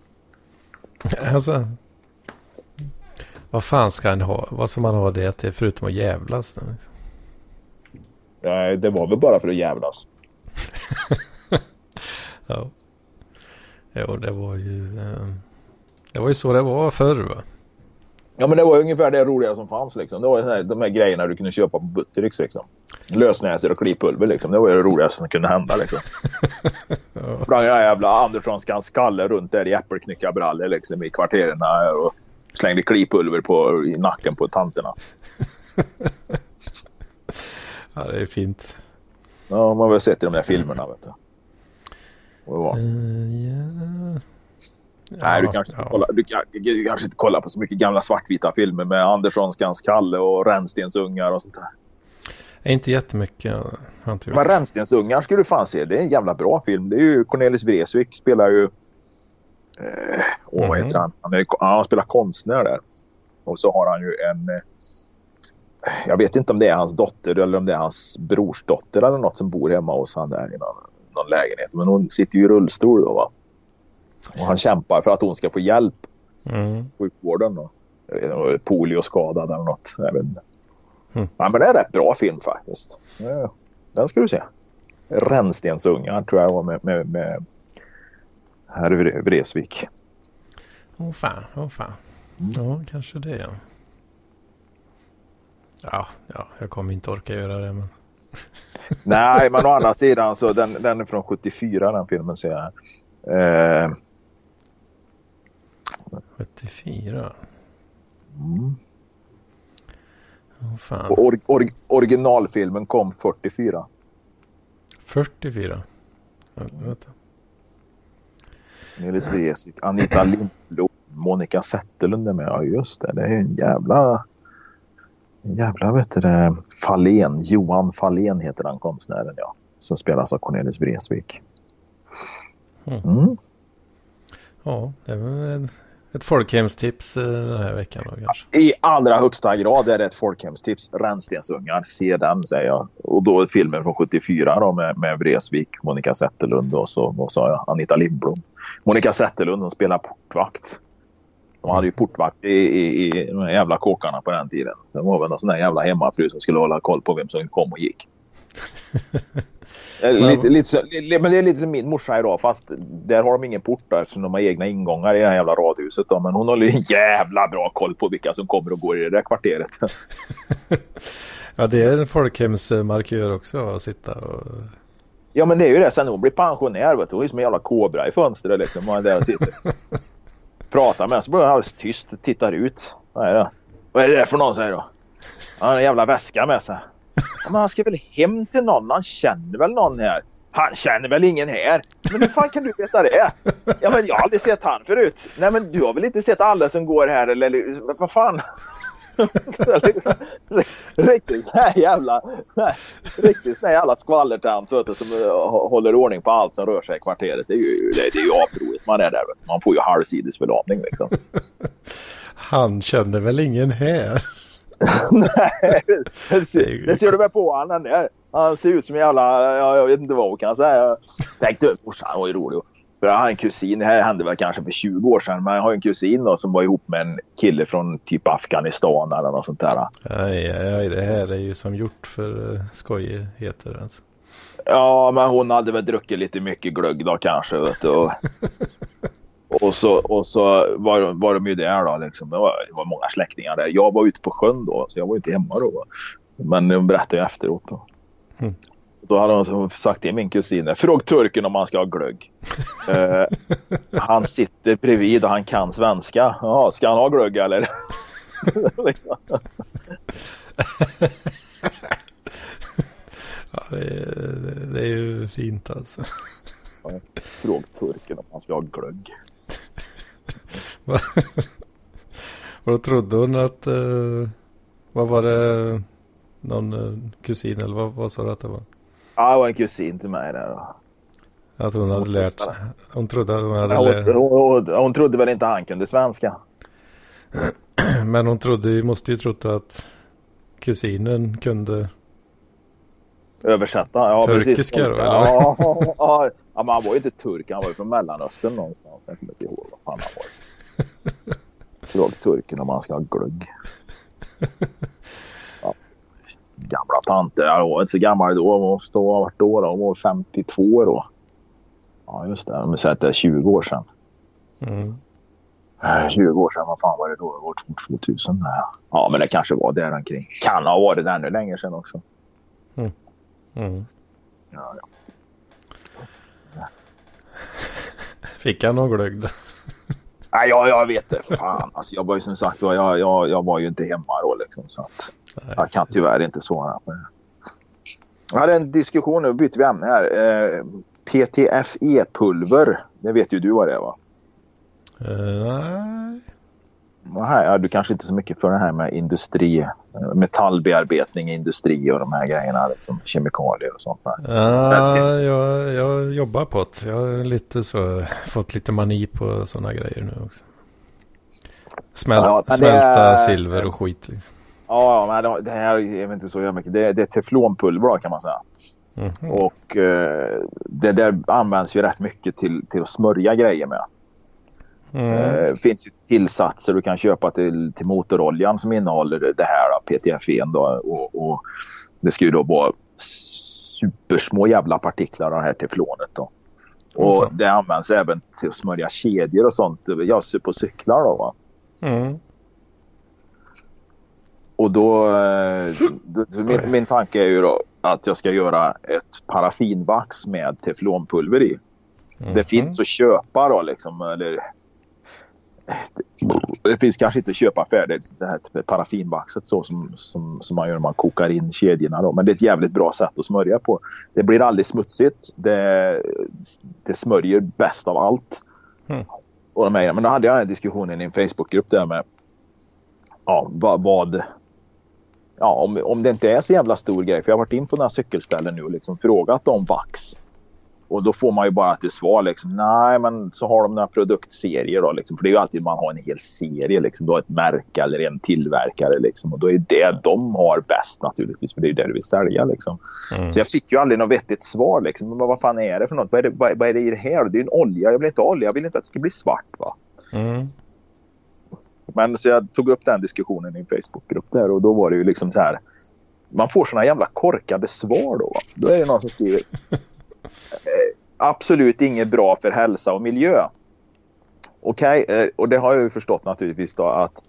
[SPEAKER 3] Alltså. Vad fan ska han ha? Vad ska man ha det till förutom att jävlas? liksom?
[SPEAKER 2] Nej, det var väl bara för att jävlas. <laughs>
[SPEAKER 3] Ja. Jo, det var ju... Eh, det var ju så det var förr va?
[SPEAKER 2] Ja, men det var ungefär det roliga som fanns liksom. Det var här, de här grejerna du kunde köpa på Buttericks liksom. Lösnäsor och klipulver liksom. Det var det roligaste som kunde hända liksom. <laughs>
[SPEAKER 3] Ja.
[SPEAKER 2] Sprang den här jävla Anderssonskans skalle runt där i äppelknyckarbrallor liksom i kvarteren och slängde klipulver på, i nacken på tanterna. <laughs>
[SPEAKER 3] ja, det är fint.
[SPEAKER 2] Ja, man har väl sett i de där filmerna vet du. Och det var.
[SPEAKER 3] Eh, ja.
[SPEAKER 2] Nej, du kanske,
[SPEAKER 3] ja.
[SPEAKER 2] kollar, du, du kanske inte kollar på så mycket gamla svartvita filmer med Anderssonskans Kalle och Rännstensungar och sånt där.
[SPEAKER 3] Inte jättemycket. Inte.
[SPEAKER 2] Men Rännstensungar skulle du fan se. Det är en jävla bra film. Det är ju Cornelis Vreeswijk spelar ju... Eh, åh, vad heter han? Han, är, han spelar konstnär där. Och så har han ju en... Eh, jag vet inte om det är hans dotter eller om det är hans brorsdotter eller något som bor hemma hos han där i någon, någon lägenhet. Men hon sitter ju i rullstol då va. Och han kämpar för att hon ska få hjälp
[SPEAKER 3] Mm.
[SPEAKER 2] sjukvården. Då. Polioskadad eller något. Jag vet inte.
[SPEAKER 3] Mm.
[SPEAKER 2] Ja, men det är en rätt bra film faktiskt. Den ska du se. Rännstensungar tror jag var med, med, med här är Vreeswijk.
[SPEAKER 3] Åh oh, fan, åh oh, fan. Mm. Ja, kanske det ja. Ja, ja, jag kommer inte orka göra det men.
[SPEAKER 2] Nej, men å andra sidan så den, den är från 74 den filmen ser jag. Eh...
[SPEAKER 3] 74?
[SPEAKER 2] Mm.
[SPEAKER 3] Oh.
[SPEAKER 2] Or, or, originalfilmen kom 44.
[SPEAKER 3] 44? Vänta.
[SPEAKER 2] Nils Vreeswijk, Anita Lindblom, Monica Zetterlund är med. Ja just det, det är en jävla... En jävla vet du det, Fahlén, Johan Fahlén heter han konstnären ja. Som spelas av Cornelis Vreeswijk.
[SPEAKER 3] Mm. Mm. Ja, det var ett folkhemstips eh, den här veckan då kanske?
[SPEAKER 2] I allra högsta grad är det ett folkhemstips. Rännstensungar, se den säger jag. Och då filmen från 74 då med, med Vreeswijk, Monica Zetterlund och så vad sa jag, Anita Lindblom. Monica Zetterlund hon spelar portvakt. De hade ju portvakt i, i, i de jävla kåkarna på den tiden. Det var väl någon sån där jävla hemmafru som skulle hålla koll på vem som kom och gick. <laughs> Eh, lite, lite så, men det är lite som min morsa idag fast där har de ingen port där eftersom de har egna ingångar i det här jävla radhuset. Då. Men hon håller en jävla bra koll på vilka som kommer och går i det där kvarteret. <laughs>
[SPEAKER 3] ja det är en folkhemsmarkör också att sitta och...
[SPEAKER 2] Ja men det är ju det. Sen hon blir pensionär vet du. Hon är som en jävla kobra i fönstret liksom. Man är där och sitter. <laughs> Pratar med så blir hon alldeles tyst. Tittar ut. Vad är det? Vad är det för någon säger då? Han har en jävla väska med sig. Men han ska väl hem till någon. Han känner väl någon här. Han känner väl ingen här. Men hur fan kan du veta det? Ja men jag har aldrig sett han förut. Nej men du har väl inte sett alla som går här eller vad fan? riktigt sån här jävla... Riktigt sån här jävla skvallertant som eh, håller ordning på allt som rör sig i kvarteret. Det är ju, det, det är ju aproligt man är där. Man får ju halvsidesförlamning liksom.
[SPEAKER 3] Han känner väl ingen här? <laughs>
[SPEAKER 2] Nej, det ser, det ser du väl på honom där. Han ser ut som en jävla, ja, jag vet inte vad jag kan säga. Jag tänkte, morsan var ju rolig. För jag har en kusin, det här hände väl kanske för 20 år sedan, men jag har en kusin då, som var ihop med en kille från typ Afghanistan eller något sånt där.
[SPEAKER 3] Aj, aj, aj, det här är ju som gjort för uh, skojigheter alltså.
[SPEAKER 2] Ja, men hon hade väl druckit lite mycket glögg då kanske. Vet du. <laughs> Och, så, och så var, var de ju där då. Liksom. Det, var, det var många släktingar där. Jag var ute på sjön då, så jag var inte hemma då. Men de berättade ju efteråt. Då. Mm. Då hade de sagt till min kusin, fråga turken om han ska ha glögg. uh, <laughs> han sitter bredvid och han kan svenska. Jaha, ska han ha glögg eller? <laughs> <laughs>
[SPEAKER 3] ja, det är, det är ju fint alltså.
[SPEAKER 2] Fråga turken om han ska ha glögg. <laughs>
[SPEAKER 3] Och då trodde hon att, uh, vad var det, någon uh, kusin eller vad, vad sa du att det var?
[SPEAKER 2] Ja, det var en kusin till mig där.
[SPEAKER 3] Att hon hade hon lärt sig. Hon trodde att hon hade
[SPEAKER 2] ja, lärt hon, hon, hon, trodde väl inte han kunde svenska. <clears throat>
[SPEAKER 3] Men hon trodde, måste ju trott att kusinen kunde
[SPEAKER 2] Översätta? Ja,
[SPEAKER 3] Turkiska precis. då?
[SPEAKER 2] Ja, ja, ja, men han var ju inte turk. Han var ju från Mellanöstern någonstans. Jag kommer inte ihåg vad fan han var. Fråga turken om han ska ha glögg. Ja. Gamla tanter. Jag var inte så gammal då. Hon måste ha varit då. Hon var 52 då. Ja, just det. Om vi säger att det är 20 år sedan. Mm. 20 år sedan, vad fan var det då? Det var 2000. Ja, men det kanske var där omkring. Kan ha varit ännu längre sedan också.
[SPEAKER 3] Mm. Mm.
[SPEAKER 2] Ja, ja.
[SPEAKER 3] Fick han någon glögg?
[SPEAKER 2] Nej, jag, jag vet inte. Fan, alltså, jag var ju som sagt jag, jag, jag var ju inte hemma då. Liksom, så att jag kan tyvärr inte svara på det. Jag hade en diskussion, nu byter vi ämne här. Eh, PTFE-pulver, det vet ju du vad det är va?
[SPEAKER 3] Uh, nej.
[SPEAKER 2] Ja, du kanske inte så mycket för det här med industri, metallbearbetning i industri och de här grejerna, liksom kemikalier och sånt.
[SPEAKER 3] Där. Ja, jag, jag jobbar på det. Jag har lite så, fått lite mani på sådana grejer nu också. Smält, ja, smälta är... silver och skit liksom.
[SPEAKER 2] Ja, men det här är inte så mycket. Det, det är teflonpulver kan man säga. Mm -hmm. Och eh, det där används ju rätt mycket till, till att smörja grejer med. Mm. Det eh, finns ju tillsatser du kan köpa till, till motoroljan som innehåller det här då, PTFE. Då, och, och det ska ju då vara supersmå jävla partiklar av det här teflonet. Då. Och mm. det används även till att smörja kedjor och sånt. Jag på cyklar då. Mm. Och då, eh, min, min tanke är ju då att jag ska göra ett paraffinvax med teflonpulver i. Mm. Det finns att köpa då liksom. Eller, det finns kanske inte att köpa färdigt det här paraffinvaxet så som, som, som man gör när man kokar in kedjorna. Då. Men det är ett jävligt bra sätt att smörja på. Det blir aldrig smutsigt. Det, det smörjer bäst av allt. Mm. Och de här, men då hade jag en diskussion i en Facebookgrupp där med ja, vad, vad ja, om, om det inte är så jävla stor grej. För jag har varit in på några cykelställen nu och liksom frågat om vax. Och då får man ju bara till svar liksom, nej men så har de några produktserier då liksom. För det är ju alltid man har en hel serie liksom. Du har ett märke eller en tillverkare liksom. Och då är det de har bäst naturligtvis. För det är ju det du vill sälja liksom. Mm. Så jag fick ju aldrig något vettigt svar liksom. Men vad fan är det för något? Vad är det, vad, vad är det i det här? Det är en olja. Jag vill inte ha olja. Jag vill inte att det ska bli svart va. Mm. Men så jag tog upp den diskussionen i en Facebookgrupp där och då var det ju liksom så här. Man får såna jävla korkade svar då. Va? Då är det någon som skriver. Eh, absolut inget bra för hälsa och miljö. Okej, okay, eh, och det har jag ju förstått naturligtvis då att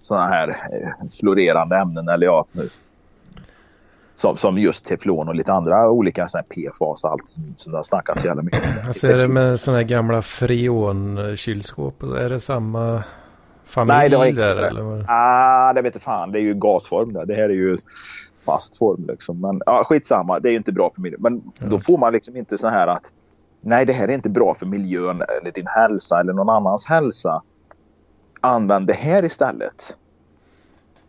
[SPEAKER 2] sådana här eh, florerande ämnen eller ja, nu, som, som just teflon och lite andra olika PFAS och allt som, som det har snackats jävla mycket om.
[SPEAKER 3] Alltså är det med sådana här gamla freon-kylskåp? Är det samma familj Nej, det var inte där? Det. Eller?
[SPEAKER 2] Ah, det vet jag fan. Det är ju gasform där. Det här är ju fast form liksom. Men ja, skitsamma. Det är ju inte bra för miljön. Men mm. då får man liksom inte så här att nej, det här är inte bra för miljön eller din hälsa eller någon annans hälsa. Använd det här istället.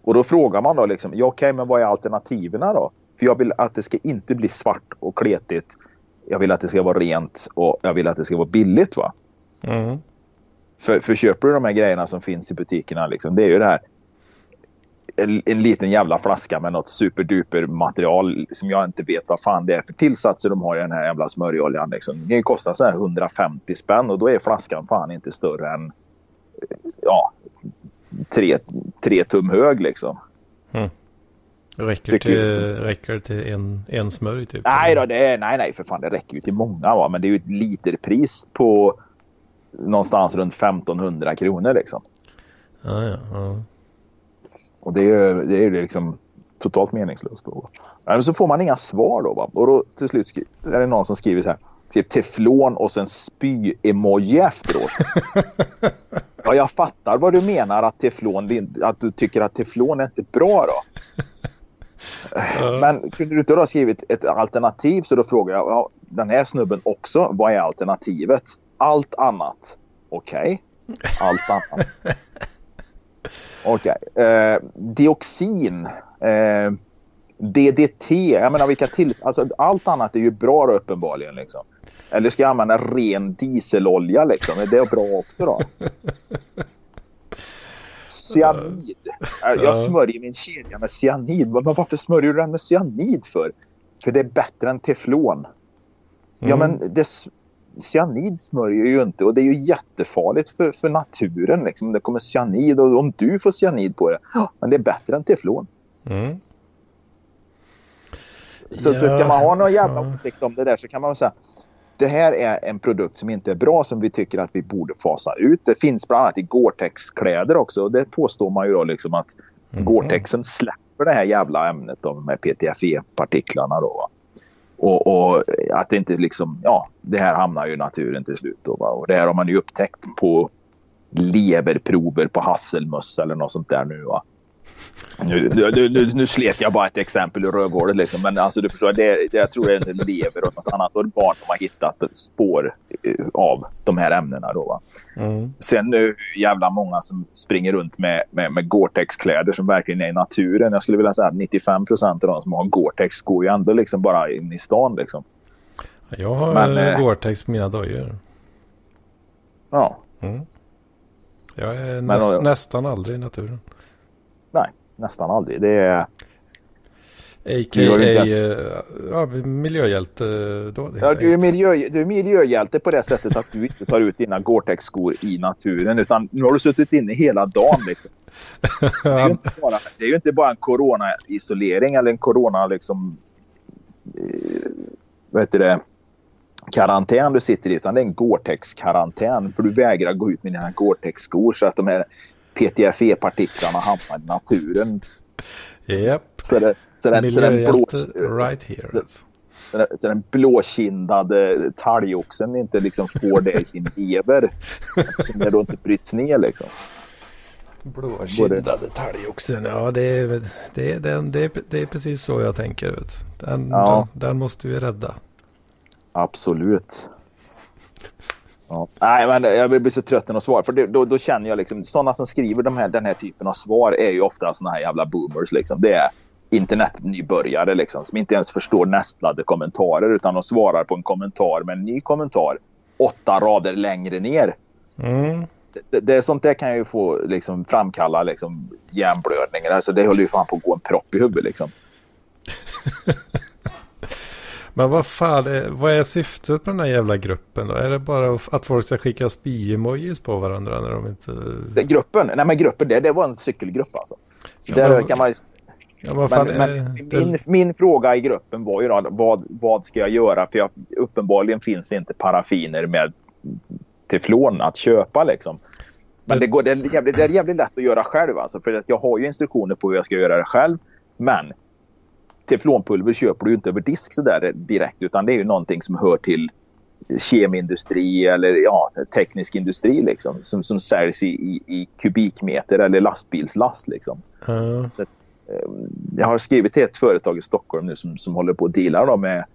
[SPEAKER 2] Och då frågar man då liksom, ja okej, okay, men vad är alternativen då? För jag vill att det ska inte bli svart och kletigt. Jag vill att det ska vara rent och jag vill att det ska vara billigt va. Mm. För, för köper du de här grejerna som finns i butikerna, liksom, det är ju det här en, en, liten jävla flaska med något superduper material som jag inte vet vad fan det är för tillsatser de har i den här jävla smörjoljan. Liksom. Det kostar så här 150 spänn och då är flaskan fan inte större än ja, tre, tre tum hög liksom. Mm.
[SPEAKER 3] Räcker, till, liksom. räcker till en, en smörj typ?
[SPEAKER 2] Nej, då, det är, nej, nej, för fan det räcker ju till många. Va? Men det är ju ett literpris på någonstans runt 1500 kronor liksom.
[SPEAKER 3] Ja, ja, ja.
[SPEAKER 2] Och det är, det är liksom totalt meningslöst. Då. Men så får man inga svar då. Va? Och då till slut är det någon som skriver så här. Typ teflon och sen spy-emoji efteråt. <laughs> ja, jag fattar vad du menar att teflon, att du tycker att teflon är inte bra då. Men kunde du inte ha skrivit ett alternativ så då frågar jag ja, den här snubben också. Vad är alternativet? Allt annat. Okej. Okay. Allt annat. <laughs> Okej. Okay. Eh, dioxin. Eh, DDT. Jag menar vilka till... Alltså, allt annat är ju bra då, uppenbarligen. Liksom. Eller ska jag använda ren dieselolja liksom? Är det bra också då? Cyanid. Jag smörjer min kedja med cyanid. Men varför smörjer du den med cyanid för? För det är bättre än teflon. Mm. Ja men det, cyanid smörjer ju inte och det är ju jättefarligt för, för naturen. Liksom. Det kommer cyanid och om du får cyanid på det, men det är bättre än teflon. Mm. Så, ja. så ska man ha någon jävla åsikt om det där så kan man säga det här är en produkt som inte är bra som vi tycker att vi borde fasa ut. Det finns bland annat i Gore-Tex-kläder också. Det påstår man ju då liksom att mm. Gore-Texen släpper det här jävla ämnet, de här PTFE-partiklarna. Då, och, och, att det inte liksom, ja, det här hamnar ju i naturen till slut. Då, va? Och det här har man ju upptäckt på leverprover på hasselmöss eller något sånt där nu. Va? Nu, nu, nu, nu slet jag bara ett exempel ur rövhålet liksom. Men alltså du förstår, det, det, jag tror det är en lever och något annat organ de har hittat spår eh, av de här ämnena då va. Mm. Sen nu jävla många som springer runt med, med, med Gore-Tex-kläder som verkligen är i naturen. Jag skulle vilja säga att 95 procent av de som har Gore-Tex går ju ändå liksom bara in i stan liksom.
[SPEAKER 3] Jag har Men, eh, Gore-Tex på mina dojor.
[SPEAKER 2] Ja.
[SPEAKER 3] Mm. Jag är näst, Men, nästan aldrig i naturen.
[SPEAKER 2] Nej nästan aldrig. Det är...
[SPEAKER 3] A.k.a. Ens... Ja, miljöhjälte då.
[SPEAKER 2] Ja, du är, miljö, du är miljöhjälte på det sättet att du inte tar ut dina Gore-Tex-skor i naturen. Utan nu har du suttit inne hela dagen. Liksom. <laughs> Det, är ju inte bara, det är ju inte bara en corona-isolering eller en corona... Liksom, eh, vad heter det? karantän du sitter i utan det är en Gore-Tex-karantän. För du vägrar gå ut med dina Gore-Tex-skor så att de här PTFE-partiklarna hamnar i naturen.
[SPEAKER 3] Japp.
[SPEAKER 2] Så det, så den, så den blå,
[SPEAKER 3] right here. Alltså.
[SPEAKER 2] Så den, så den blåkindade talgoxen inte liksom får det i sin lever. <laughs> Eftersom det då inte bryts ner liksom.
[SPEAKER 3] Blåkindade talgoxen, ja det är, det, är, det, är, det är precis så jag tänker. Vet. Den, ja. den, den måste vi rädda.
[SPEAKER 2] Absolut. Ja. Nej, men jag blir så trött de svarar. För det, då, då, känner jag liksom, sådana som skriver de här, den här typen av svar är ju ofta sådana här jävla boomers. Liksom. Det är internetnybörjare liksom, som inte ens förstår nästlade kommentarer utan de svarar på en kommentar med en ny kommentar åtta rader längre ner.
[SPEAKER 3] Mm.
[SPEAKER 2] Det, det, sånt där kan ju få liksom, framkalla liksom, hjärnblödningar. Alltså, det håller ju fan på att gå en propp i huvudet. Liksom. <laughs>
[SPEAKER 3] Men vad fan, är, vad är syftet med den här jävla gruppen då? Är det bara att folk ska skicka spy-emojis på varandra när de inte...
[SPEAKER 2] Det, gruppen? Nej men gruppen, det, det var en cykelgrupp alltså. Ja, där men... kan man... Ja, fan, men, men min, min, fråga i gruppen var ju då, vad, vad ska jag göra? För jag, uppenbarligen finns det inte paraffiner med teflon att köpa liksom. Men det, går, det, är jävligt, det är jävligt lätt att göra själv alltså. För att jag har ju instruktioner på hur jag ska göra det själv. Men teflonpulver köper du inte över disk så där direkt utan det är ju någonting som hör till kemindustri eller ja, teknisk industri liksom, som, som säljs i, i, i kubikmeter eller lastbilslast. Liksom.
[SPEAKER 3] Mm. Så,
[SPEAKER 2] eh, jag har skrivit till ett företag i Stockholm nu som, som håller på att deala med,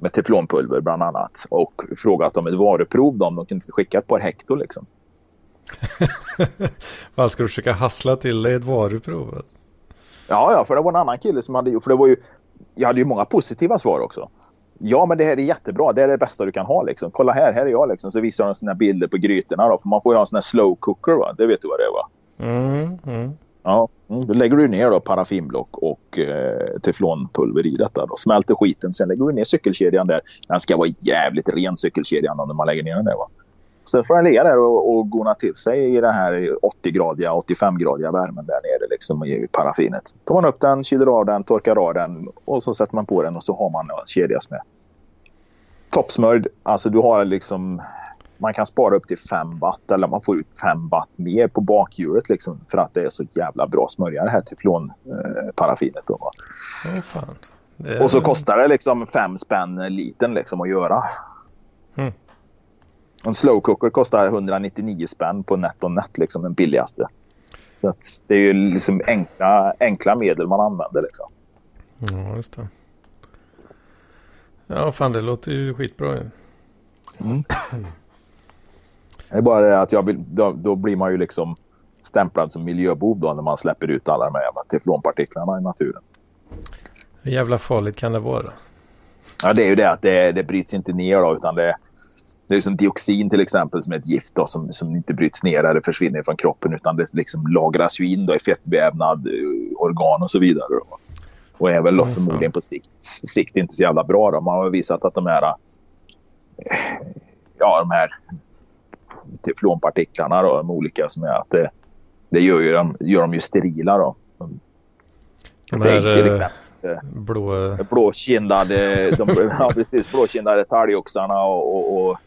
[SPEAKER 2] med teflonpulver bland annat och frågat om ett varuprov om de kunde skicka ett par hekto. Liksom. <laughs>
[SPEAKER 3] Vad ska du försöka hassla till dig ett varuprov?
[SPEAKER 2] Ja, ja, för det var en annan kille som hade gjort, för det var ju, jag hade ju många positiva svar också. Ja, men det här är jättebra. Det är det bästa du kan ha. Liksom. Kolla här, här är jag. Liksom. Så visar de sina bilder på grytorna. Då. För man får ju ha en sån här slow cooker. Va? Det vet du vad det är va?
[SPEAKER 3] Mm, mm.
[SPEAKER 2] Ja, mm, då lägger du ner då paraffinblock och eh, teflonpulver i detta. Då. Smälter skiten. Sen lägger du ner cykelkedjan där. Den ska vara jävligt ren cykelkedjan när man lägger ner den där. Va? Så får den ligga där och, och gona till sig i den här 80-gradiga, 85-gradiga värmen där nere liksom i paraffinet. Tar man upp den, kyler av den, torkar av den och så sätter man på den och så har man en kedja som är toppsmörjd. Alltså du har liksom man kan spara upp till 5 watt eller man får ut 5 watt mer på bakhjulet liksom för att det är så jävla bra smörja det här teflonparaffinet. Eh,
[SPEAKER 3] oh,
[SPEAKER 2] är... Och så kostar det liksom 5 spänn liten liksom att göra.
[SPEAKER 3] Mm.
[SPEAKER 2] En slow cooker kostar 199 spänn på NetOnNet, liksom den billigaste. Så det är ju liksom enkla, enkla medel man använder. Liksom.
[SPEAKER 3] Ja, just det. Ja, fan det låter ju skitbra ju.
[SPEAKER 2] Mm. Det är bara det att jag vill, då, då, blir man ju liksom stämplad som miljöbov då när man släpper ut alla de här jävla teflonpartiklarna i naturen.
[SPEAKER 3] Hur jävla farligt kan det vara?
[SPEAKER 2] Ja, det är ju det att det, det bryts inte ner då, utan det, det är som dioxin till exempel som är ett gift då, som, som inte bryts ner eller försvinner från kroppen utan det liksom lagras ju in då i fettvävnad, eh, organ och så vidare. Då. Och är väl då förmodligen på sikt, sikt inte så jävla bra. Då. Man har visat att de här, eh, ja, de här teflonpartiklarna, då, de olika som är att det, det gör, ju dem, gör dem ju sterila. Då.
[SPEAKER 3] De här, till eh, exempel, blå...
[SPEAKER 2] blåkindade, de, <laughs> ja, precis, blåkindade talgoxarna och, och, och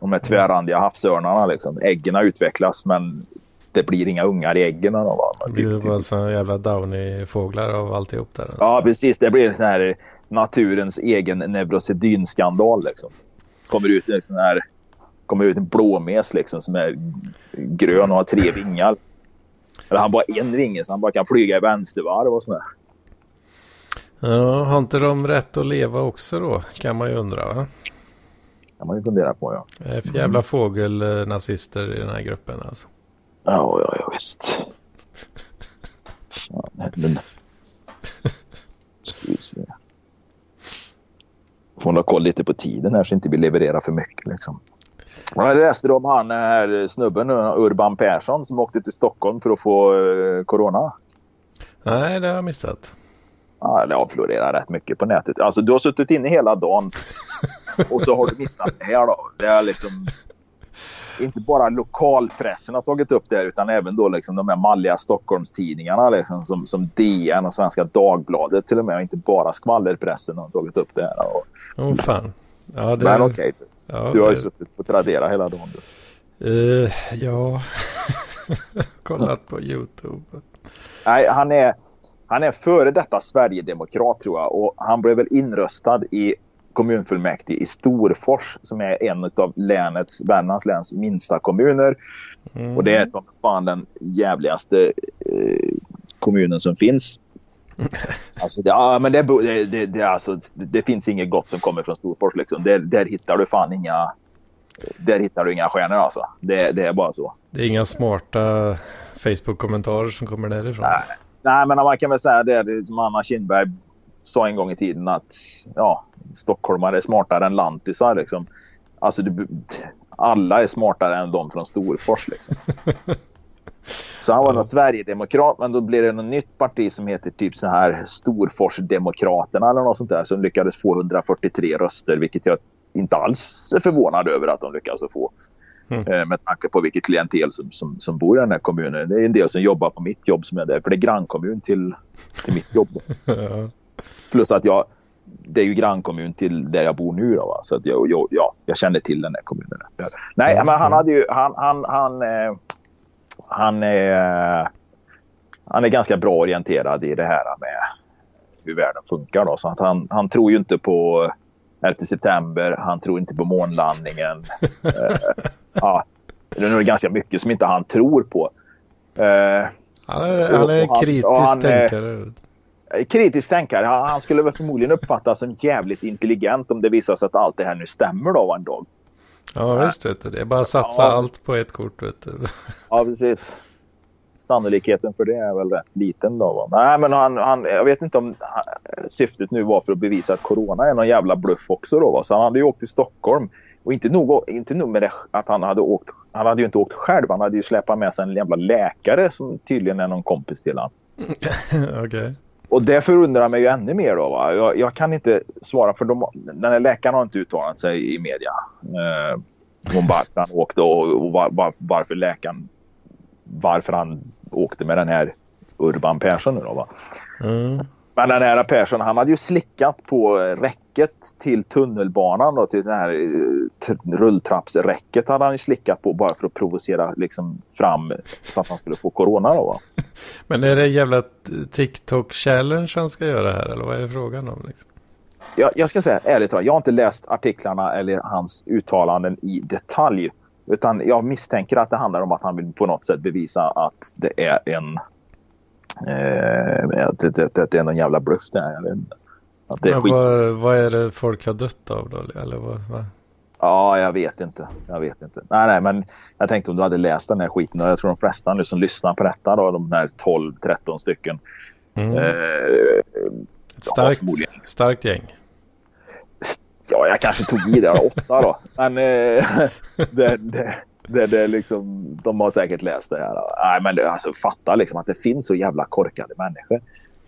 [SPEAKER 2] de här tvärrandiga havsörnarna. Liksom. Äggen utvecklas men det blir inga ungar i äggen. Då,
[SPEAKER 3] Det blir bara sådana jävla downy-fåglar av alltihop där. Alltså.
[SPEAKER 2] Ja, precis. Det blir sån här naturens egen neurosedynskandal. Liksom. Kommer ut en sån här kommer ut en blåmes liksom, som är grön och har tre vingar. Eller han bara en vinge så han bara kan flyga i vänstervarv och sådär.
[SPEAKER 3] Ja, har inte de rätt att leva också då? Kan man ju undra va?
[SPEAKER 2] Kan man ju fundera på ja.
[SPEAKER 3] Det är för jävla fågelnazister i den här gruppen alltså.
[SPEAKER 2] Ja, ja, ja visst. Fan, men... Ska vi se. Får ha koll lite på tiden här så inte vi levererar för mycket liksom. Jag läste om han här snubben Urban Persson som åkte till Stockholm för att få eh, corona.
[SPEAKER 3] Nej, det har jag missat.
[SPEAKER 2] Ja, det har florerat rätt mycket på nätet. Alltså du har suttit inne hela dagen och så har du missat det här då. Det är liksom inte bara lokalpressen har tagit upp det här, utan även då liksom de här malliga Stockholmstidningarna liksom, som, som DN och Svenska Dagbladet till och med. Inte bara skvallerpressen har tagit upp det här.
[SPEAKER 3] Åh oh, fan.
[SPEAKER 2] Ja, det... Men okej. Okay. Ja, du har det... ju suttit på Tradera hela dagen.
[SPEAKER 3] Uh, ja, <laughs> kollat på YouTube.
[SPEAKER 2] Nej, han är, han är före detta Sverigedemokrat tror jag och han blev väl inröstad i kommunfullmäktige i Storfors som är en av länets, Värmlands läns minsta kommuner. Mm. Och det är fan den jävligaste eh, kommunen som finns. <laughs> Alltså, det, ja, men det, det, det, alltså, det, finns inget gott som kommer från Storfors. Liksom. Där, där hittar du fan inga... Där hittar du inga stjärnor alltså. Det, det är bara så.
[SPEAKER 3] Det är inga smarta Facebook-kommentarer som kommer därifrån.
[SPEAKER 2] Nej. Nej, men man kan väl säga det som Anna Kindberg sa en gång i tiden att ja, stockholmare är smartare än lantisar. Liksom. Alltså, du, alla är smartare än de från Storfors. Liksom. <laughs> Så han var någon Sverigedemokrat, men då blev det något nytt parti som heter typ så här Storforsdemokraterna eller något sånt där som lyckades få 143 röster, vilket jag inte alls är förvånad över att de lyckades få. Mm. Eh, med tanke på vilket klientel som, som, som bor i den här kommunen. Det är en del som jobbar på mitt jobb som är där, för det är grannkommun till, till mitt jobb. <laughs> Plus att jag, det är ju grannkommun till där jag bor nu då, va? så att jag, jag, ja, jag känner till den här kommunen. Nej, mm. men han hade ju, han, han, han eh, han är, han är ganska bra orienterad i det här med hur världen funkar. Då. Så att han, han tror ju inte på 11 september, han tror inte på månlandningen. <laughs> eh, ja, det är nog ganska mycket som inte han tror på.
[SPEAKER 3] Eh, han är, han är kritisk han, tänkare.
[SPEAKER 2] Kritisk tänkare. Han, skulle väl förmodligen uppfattas som jävligt intelligent om det visar sig att allt det här nu stämmer då en dag.
[SPEAKER 3] Ja visst vet du. Det är bara att satsa ja. allt på ett kort vet du.
[SPEAKER 2] Ja precis. Sannolikheten för det är väl rätt liten då. Va? Nej men han, han, jag vet inte om syftet nu var för att bevisa att corona är någon jävla bluff också då. Va? Så han hade ju åkt till Stockholm. Och inte nog, inte nog med det att han hade åkt. Han hade ju inte åkt själv. Han hade ju släpat med sig en jävla läkare som tydligen är någon kompis till honom. <laughs>
[SPEAKER 3] Okej. Okay.
[SPEAKER 2] Och det förundrar mig ju ännu mer då. Va? Jag, jag kan inte svara för de, den här läkaren har inte uttalat sig i media. Eh, om varför han åkte och, och var, var, varför läkaren varför han åkte med den här Urban Persson nu då va. Mm. Men den här Persson han hade ju slickat på räcket till tunnelbanan och till det här eh, rulltrappsräcket hade han ju slickat på bara för att provocera liksom fram så att han skulle få corona då va. <laughs>
[SPEAKER 3] Men är det jävla TikTok-challenge han ska göra här eller vad är det frågan om? Liksom?
[SPEAKER 2] Jag, jag ska säga ärligt talat, jag har inte läst artiklarna eller hans uttalanden i detalj. Utan jag misstänker att det handlar om att han vill på något sätt bevisa att det är en Eh, att det, det, det, är någon jävla bluff det här.
[SPEAKER 3] Att det är skit. Vad, vad, är det folk har dött av då? Eller vad, vad?
[SPEAKER 2] Ja, jag vet inte. Jag vet inte. Nej, nej, men jag tänkte om du hade läst den här skiten. Jag tror de flesta nu som lyssnar på detta, då, de här 12-13 stycken. Mm. Eh,
[SPEAKER 3] Ett starkt, starkt gäng.
[SPEAKER 2] Ja, jag kanske tog i det. Åtta då. Men eh, <laughs> det, det, det, det liksom, de har säkert läst det här. Nej, men det, alltså, fatta liksom att det finns så jävla korkade människor.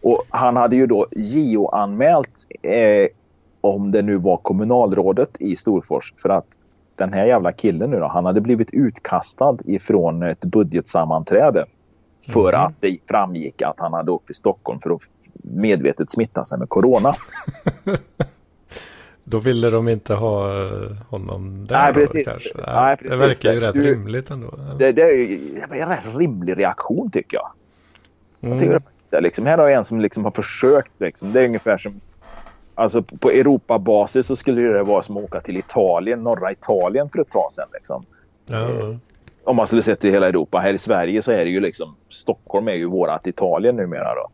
[SPEAKER 2] Och han hade ju då JO-anmält eh, om det nu var kommunalrådet i Storfors för att den här jävla killen nu då, han hade blivit utkastad ifrån ett budgetsammanträde för mm. att det framgick att han hade åkt till Stockholm för att medvetet smitta sig med corona. <laughs>
[SPEAKER 3] Då ville de inte ha eh, honom där
[SPEAKER 2] Nej, precis.
[SPEAKER 3] Då, kanske. Nej, precis. Det verkar ju rätt du, rimligt ändå.
[SPEAKER 2] Det, det, är ju en rätt rimlig reaktion tycker jag. Mm. jag tycker det, liksom, här har jag en som liksom har försökt. Liksom. Det är ungefär som Alltså på Europabasis så skulle det vara som att åka till Italien, norra Italien för ett tag sedan. Liksom. Ja. Om man skulle se till hela Europa. Här i Sverige så är det ju liksom Stockholm är ju vårat Italien numera då.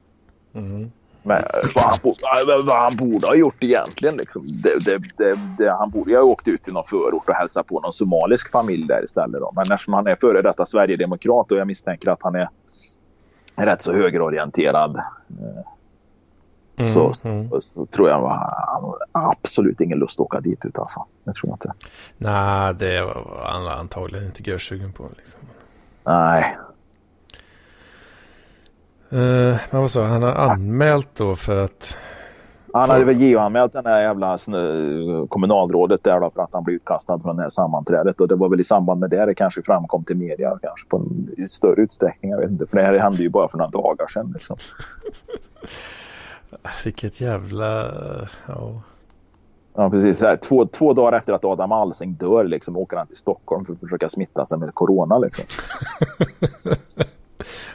[SPEAKER 2] Mm. Men <laughs> vad han, vad han borde ha gjort egentligen. Liksom. Det, det, det, han borde ha åkt ut till någon förort och hälsat på någon somalisk familj där istället. Då. Men eftersom han är före detta Sverigedemokrat och jag misstänker att han är rätt så högerorienterad. Eh, mm, så, mm. Så, tror jag han har absolut ingen lust att åka dit ut alltså. Det tror jag inte.
[SPEAKER 3] Nej, det var han antagligen inte görsugen på. Liksom.
[SPEAKER 2] Nej,
[SPEAKER 3] Uh, men vad sa han har anmält då för att...
[SPEAKER 2] Han hade väl JO-anmält den här jävla kommunalrådet där då för att han blev utkastad från det här sammanträdet. Och det var väl i samband med det det kanske framkom till media kanske på en, i större utsträckning. Jag vet inte, för det här hände ju bara för några dagar sedan liksom. <laughs>
[SPEAKER 3] Vilket jävla... Ja.
[SPEAKER 2] Ja, precis. Två, två dagar efter att Adam Alsing dör liksom, åker han till Stockholm för att försöka smitta sig med corona. Liksom. <laughs>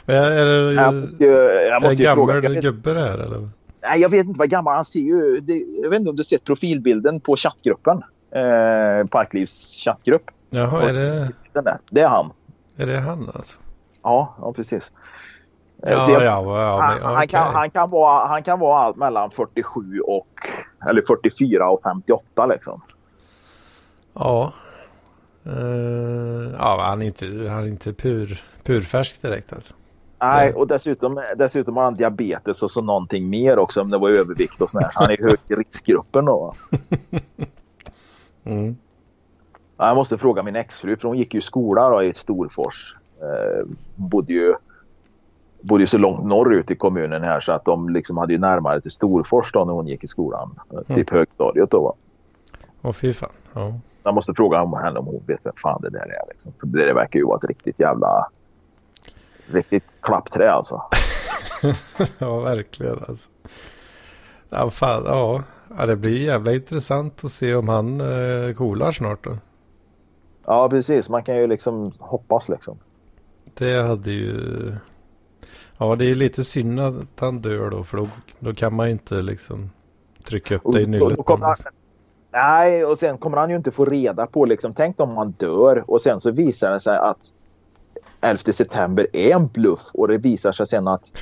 [SPEAKER 3] Men är det,
[SPEAKER 2] jag måste, jag måste
[SPEAKER 3] är det
[SPEAKER 2] fråga.
[SPEAKER 3] gammal gubbe det här eller?
[SPEAKER 2] Nej, jag vet inte vad gammal han ser ju. Det, jag vet inte om du sett profilbilden på chattgruppen. Eh, Parklivs chattgrupp.
[SPEAKER 3] Jaha, är det...
[SPEAKER 2] Det är han.
[SPEAKER 3] Är det han alltså?
[SPEAKER 2] Ja, ja precis.
[SPEAKER 3] Ja,
[SPEAKER 2] så jag-
[SPEAKER 3] ja, ja,
[SPEAKER 2] han,
[SPEAKER 3] men,
[SPEAKER 2] han,
[SPEAKER 3] okej.
[SPEAKER 2] kan, han, kan vara, han kan vara allt mellan 47 och eller 44 och 58 liksom.
[SPEAKER 3] Ja. Eh, ja, han är inte, han är inte pur, purfärsk direkt alltså.
[SPEAKER 2] Nej, och dessutom, dessutom har han diabetes och så någonting mer också om det var övervikt och sådär. Så han är i hög riskgruppen då. <laughs>
[SPEAKER 3] Mm.
[SPEAKER 2] Ja, Jag måste fråga min exfru för hon gick ju i skola då, i Storfors. Eh, bodde, ju, bodde ju så långt norrut i kommunen här så att de liksom hade ju närmare till Storfors då när hon gick i skolan. Eh, Typ högstadiet då. Va?
[SPEAKER 3] Åh fy fan. Ja.
[SPEAKER 2] Jag måste fråga om henne om hon vet vem fan det där är. Liksom. För det verkar ju vara ett riktigt jävla... Riktigt klappträ alltså. <laughs>
[SPEAKER 3] ja, verkligen alltså. Ja, fan, ja. ja, det blir jävla intressant att se om han eh, coolar snart då.
[SPEAKER 2] Ja precis, man kan ju liksom hoppas liksom.
[SPEAKER 3] Det hade ju... Ja, det är lite synd att han dör då, för då, då kan man ju inte liksom trycka upp det i
[SPEAKER 2] då-
[SPEAKER 3] nyllet.
[SPEAKER 2] då kommer. Nej, och sen kommer han ju inte få reda på liksom, tänk om han dör och sen så visar det sig att 11 september är en bluff och det visar sig sen att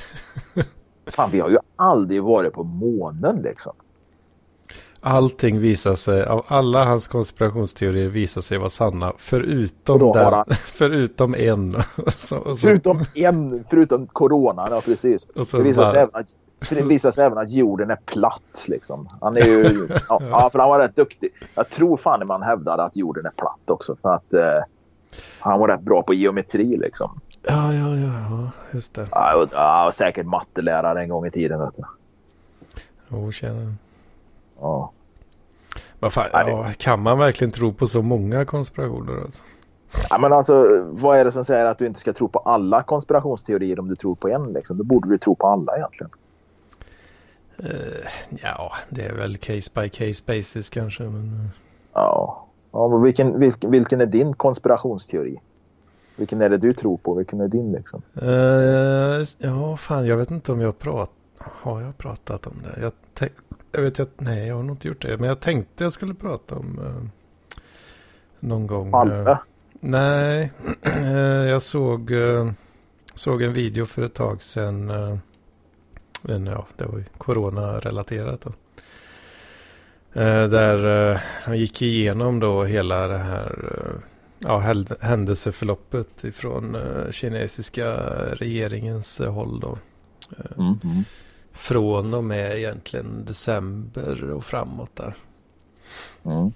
[SPEAKER 2] <laughs> fan vi har ju aldrig varit på månen liksom.
[SPEAKER 3] Allting visar sig, av alla hans konspirationsteorier visar sig vara sanna. Förutom,
[SPEAKER 2] Och
[SPEAKER 3] den, <laughs> förutom en. <laughs> så, och så,
[SPEAKER 2] Förutom en, förutom coronan, ja precis.
[SPEAKER 3] och så
[SPEAKER 2] Det visar, sig
[SPEAKER 3] bara,
[SPEAKER 2] även att, för det visar sig även att jorden är platt. Liksom. Han är ju, <laughs> ja, för han var rätt duktig. Jag tror fan man hävdade att jorden är platt också. För att eh, han var rätt bra på geometri liksom.
[SPEAKER 3] ja, ja, ja, ja, just det.
[SPEAKER 2] Ja, och- ja, och säkert mattelärare en gång i tiden. Vet du.
[SPEAKER 3] Jo, tjena.
[SPEAKER 2] Ja.
[SPEAKER 3] Vad fan,
[SPEAKER 2] ja,
[SPEAKER 3] kan man verkligen tro på så många konspirationer? Alltså?
[SPEAKER 2] Ja, men alltså, vad är det som säger att du inte ska tro på alla konspirationsteorier om du tror på en? Liksom? Då borde du tro på alla egentligen.
[SPEAKER 3] Eh, ja, det är väl case by case basis kanske. Men... eh,
[SPEAKER 2] Ja. ja men vilken, vilken, vilken är din konspirationsteori? Vilken är det du tror på? Vilken är din liksom?
[SPEAKER 3] Eh, ja, fan, jag vet inte om jag pratat. Har jag pratat om det? Jag, tänk, jag vet att nej, jag har nog inte gjort det. Men jag tänkte jag skulle prata om eh, någon gång. eh,
[SPEAKER 2] Palme?
[SPEAKER 3] nej, <clears throat> jag såg, såg en video för ett tag sedan. Men ja, det var ju corona-relaterat då. Eh, där eh, han gick igenom då hela det här eh, ja, händelseförloppet ifrån kinesiska regeringens håll då.
[SPEAKER 2] Mm, mm.
[SPEAKER 3] Från och med egentligen december och framåt där.
[SPEAKER 2] Mm.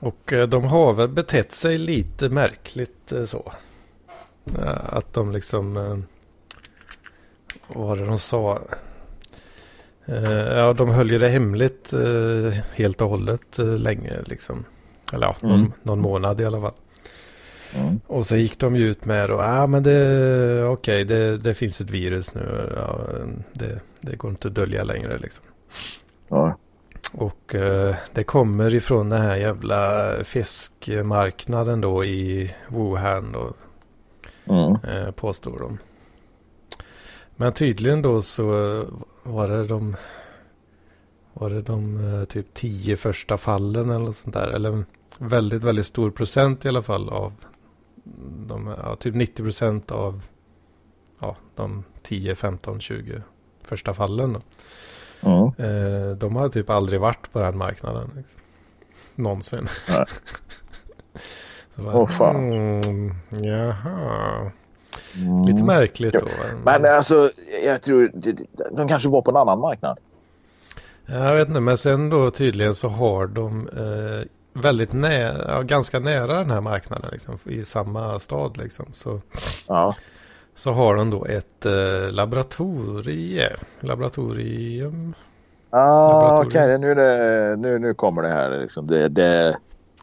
[SPEAKER 3] Och de har väl betett sig lite märkligt så. Att de liksom... Vad var det de sa? Eh, Ja, de höll ju det hemligt eh, helt och hållet eh, länge liksom. Eller ja, någon,
[SPEAKER 2] Mm.
[SPEAKER 3] någon månad i alla fall.
[SPEAKER 2] Mm.
[SPEAKER 3] Och så gick de ju ut med och ah, men det, okej, det, det finns ett virus nu. Ja, det, det går inte att dölja längre liksom.
[SPEAKER 2] Ja.
[SPEAKER 3] Och eh, det kommer ifrån den här jävla fiskmarknaden då i Wuhan då,
[SPEAKER 2] Mm.
[SPEAKER 3] eh, påstår de. Men tydligen då så var det de, var det de eh, typ tio första fallen eller något sånt där. Eller väldigt, väldigt stor procent i alla fall av de, ja, typ 90 procent av ja, de 10, 15, 20 första fallen. Då.
[SPEAKER 2] Mm.
[SPEAKER 3] Eh, de har typ aldrig varit på den marknaden. Liksom. Någonsin. <laughs>
[SPEAKER 2] Åh, fan.
[SPEAKER 3] Mm, jaha.
[SPEAKER 2] Mm.
[SPEAKER 3] Lite märkligt då.
[SPEAKER 2] Men alltså, jag tror de kanske var på en annan marknad.
[SPEAKER 3] Jag vet inte, men sen då tydligen så har de eh, väldigt nära, ganska nära den här marknaden liksom, i samma stad liksom. Så,
[SPEAKER 2] Ja.
[SPEAKER 3] så har de då ett eh, laboratorie, laboratorium.
[SPEAKER 2] Ah,
[SPEAKER 3] Laboratorium.
[SPEAKER 2] Okej, nu, är det, nu, nu kommer det här. Liksom. Det, det,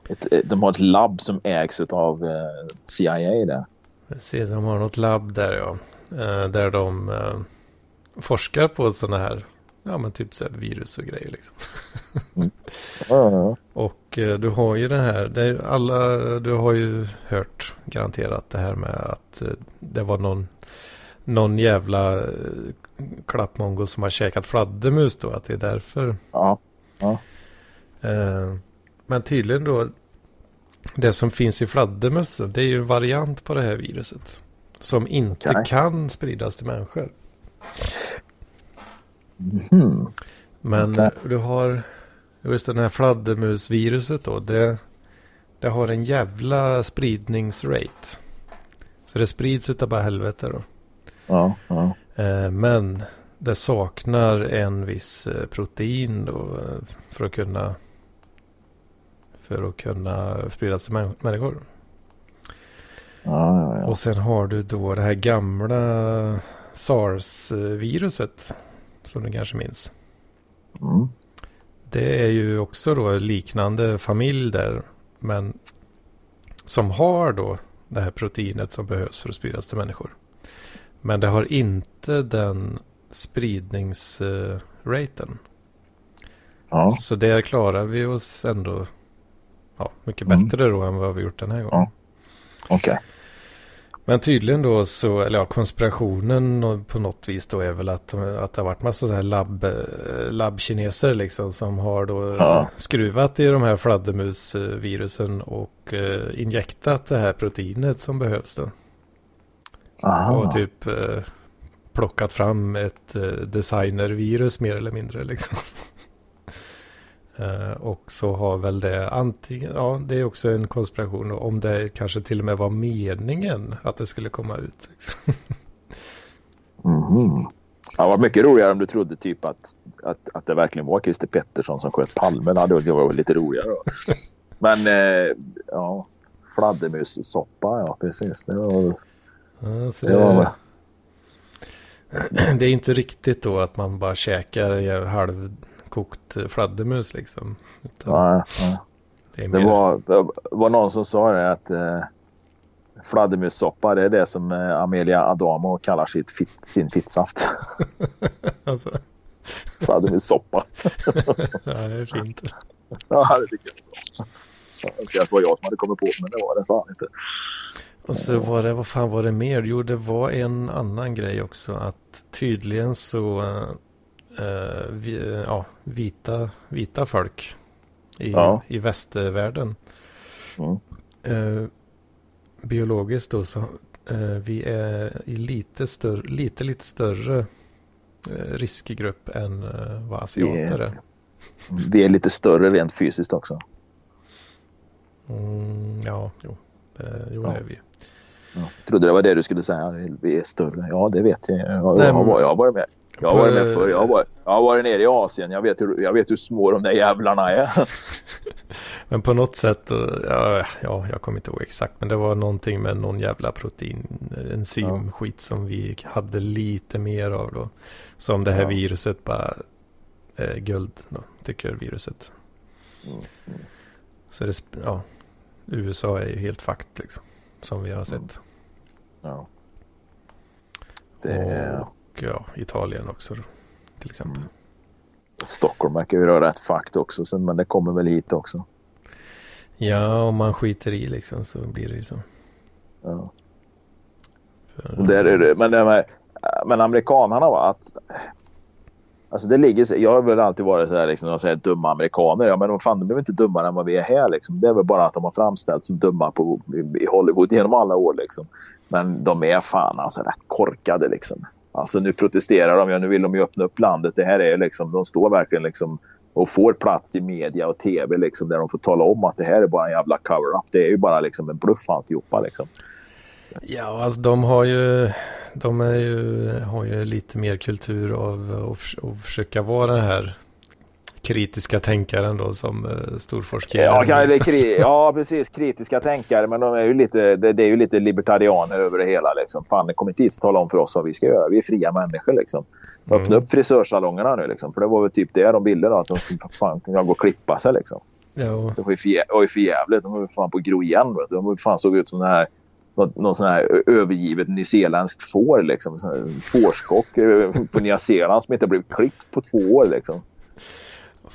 [SPEAKER 2] ett, ett, de har ett labb som ägs av eh, CIA. Där.
[SPEAKER 3] Precis, de har något labb där ja. Eh, där de eh, forskar på sådana här ja men typ så virus och grejer liksom.
[SPEAKER 2] Mm. Ja.
[SPEAKER 3] Och eh, du har ju den här, det alla, du har ju hört garanterat det här med att det var någon, någon jävla klappmongo som har käkat fladdermus då, att det är därför.
[SPEAKER 2] ja. ja.
[SPEAKER 3] Men tydligen då, det som finns i fladdermössen, det är ju en variant på det här viruset. Som inte
[SPEAKER 2] Okej.
[SPEAKER 3] kan spridas till människor.
[SPEAKER 2] Mhm.
[SPEAKER 3] Men
[SPEAKER 2] Okej.
[SPEAKER 3] du har just den här fladdermusviruset då. Det, det har en jävla spridningsrate. Så det sprids utav bara helvete då.
[SPEAKER 2] Ja, ja.
[SPEAKER 3] Eh, men det saknar en viss eh, protein då eh, för att kunna för att kunna spridas till män- människor.
[SPEAKER 2] Ja, ja, ja.
[SPEAKER 3] Och sen har du då det här gamla SARS-viruset som du kanske minns.
[SPEAKER 2] Mm.
[SPEAKER 3] Det är ju också då liknande familj där. Men som har då det här proteinet som behövs för att spridas till människor. Men det har inte den spridningsraten.
[SPEAKER 2] Ja,
[SPEAKER 3] Så där klarar vi oss ändå ja, mycket
[SPEAKER 2] Mm.
[SPEAKER 3] bättre då än vad vi gjort den här gången.
[SPEAKER 2] Ja. okej.
[SPEAKER 3] Men tydligen då så, eller ja, konspirationen på något vis då är väl att, att det har varit massa så här labb, labbkineser liksom som har då
[SPEAKER 2] Ja.
[SPEAKER 3] skruvat i de här fladdermusvirusen och eh, injektat det här proteinet som behövs då.
[SPEAKER 2] Aha.
[SPEAKER 3] Och typ eh, plockat fram ett eh, designervirus mer eller mindre liksom. Eh, och så har väl det antingen, ja det är också en konspiration om det kanske till och med var meningen att det skulle komma ut. <laughs>
[SPEAKER 2] Mhm. Det varit mycket roligare om du trodde typ att, att, att det verkligen var Christer Pettersson som sköt Palme. Det hade varit- det var lite roligare. <laughs> Men eh, ja, fladdermussoppa, ja precis. Det var,
[SPEAKER 3] Ja, så
[SPEAKER 2] det var, <clears throat>
[SPEAKER 3] det, är inte riktigt då att man bara käkar en halvkokt fladdermus liksom. Utan
[SPEAKER 2] ja, ja.
[SPEAKER 3] det,
[SPEAKER 2] det, var, det var någon som sa det att eh, fladdermussoppa det är det som eh, Amelia Adamo kallar sitt fit, sin fittsaft. <laughs>
[SPEAKER 3] alltså,
[SPEAKER 2] Fladdermussoppa. <laughs>
[SPEAKER 3] ja, det är fint.
[SPEAKER 2] Ja, det tycker jag är bra. Jag önskar att det var jag som hade kommit på men det var det fan inte.
[SPEAKER 3] Och så var det, vad fan var det mer? Jo, det var en annan grej också. Att tydligen så, eh, vi, ja, vita, vita folk i,
[SPEAKER 2] Ja.
[SPEAKER 3] i västvärlden.
[SPEAKER 2] Mm.
[SPEAKER 3] Eh, biologiskt då så, eh, vi är i lite större, lite, lite större eh, riskgrupp än eh, vad asiater är.
[SPEAKER 2] Vi är lite större rent fysiskt också.
[SPEAKER 3] Mm, ja, jo, det, jo,
[SPEAKER 2] Ja.
[SPEAKER 3] det är vi.
[SPEAKER 2] Ja. Trodde det var det du skulle säga. Vi är större. Ja, det vet jag. Jag, jag,
[SPEAKER 3] Nej,
[SPEAKER 2] jag,
[SPEAKER 3] men-
[SPEAKER 2] jag har varit med. Jag har varit med förr. Jag har varit, jag har varit nere i Asien. Jag vet, hur, jag vet hur små de där jävlarna är. <laughs>
[SPEAKER 3] Men på något sätt, eh, ja, ja, jag kommer inte ihåg exakt, men det var någonting med någon jävla protein, eh, enzymskit som vi hade lite mer av då. Som det här
[SPEAKER 2] Ja.
[SPEAKER 3] viruset bara, eh, guld då, tycker viruset.
[SPEAKER 2] Mm, mm.
[SPEAKER 3] Så det, ja, USA är ju helt fakt liksom, som vi har sett.
[SPEAKER 2] Ja. Det är,
[SPEAKER 3] Och ja, Italien också till exempel.
[SPEAKER 2] Mm. Stockholm verkar ju vara rätt fakt också. Sen, men det kommer väl hit också.
[SPEAKER 3] Ja, om man skiter i liksom så blir det ju så.
[SPEAKER 2] Ja.
[SPEAKER 3] För-
[SPEAKER 2] Där är det, men, det med, men amerikanarna var att... Alltså det ligger, jag har väl alltid varit så här liksom, de säger dumma amerikaner. Ja men de, fan, de är inte dummare än vad vi är här liksom. Det är väl bara att de har framställts som dumma på, i, i Hollywood genom alla år liksom. Men de är fan alltså rätt korkade liksom. Alltså nu protesterar de, ja nu vill de ju öppna upp landet. Det här är ju liksom, de står verkligen liksom och får plats i media och tv liksom där de får tala om att det här är bara en jävla cover-up. Det är ju bara liksom en bluff alltihopa liksom.
[SPEAKER 3] Ja, alltså de har ju, de är ju, har ju lite mer kultur av att att försöka vara den här kritiska tänkaren då som uh, storforskare.
[SPEAKER 2] Ja, eller kri- <laughs> ja, precis. Kritiska tänkare. Men de är ju lite, det, det är ju lite libertarianer över det hela. Liksom. Fan, kom inte hit och tala om för oss vad vi ska göra. Vi är fria människor. Liksom. Öppna
[SPEAKER 3] Mm.
[SPEAKER 2] upp frisörsalongerna nu. Liksom. För det var väl typ det de ville. Då, att de skulle fan kunna gå och klippa sig. Liksom.
[SPEAKER 3] Ja,
[SPEAKER 2] Det var ju för, för jävligt. De var ju fan på att gro igen. Vet du. De var fan såg ut som den här någon sån här övergivet nyzeeländskt får. Liksom. Fårskock eh, på Nya Zeeland som inte blivit klippt på två år. Liksom.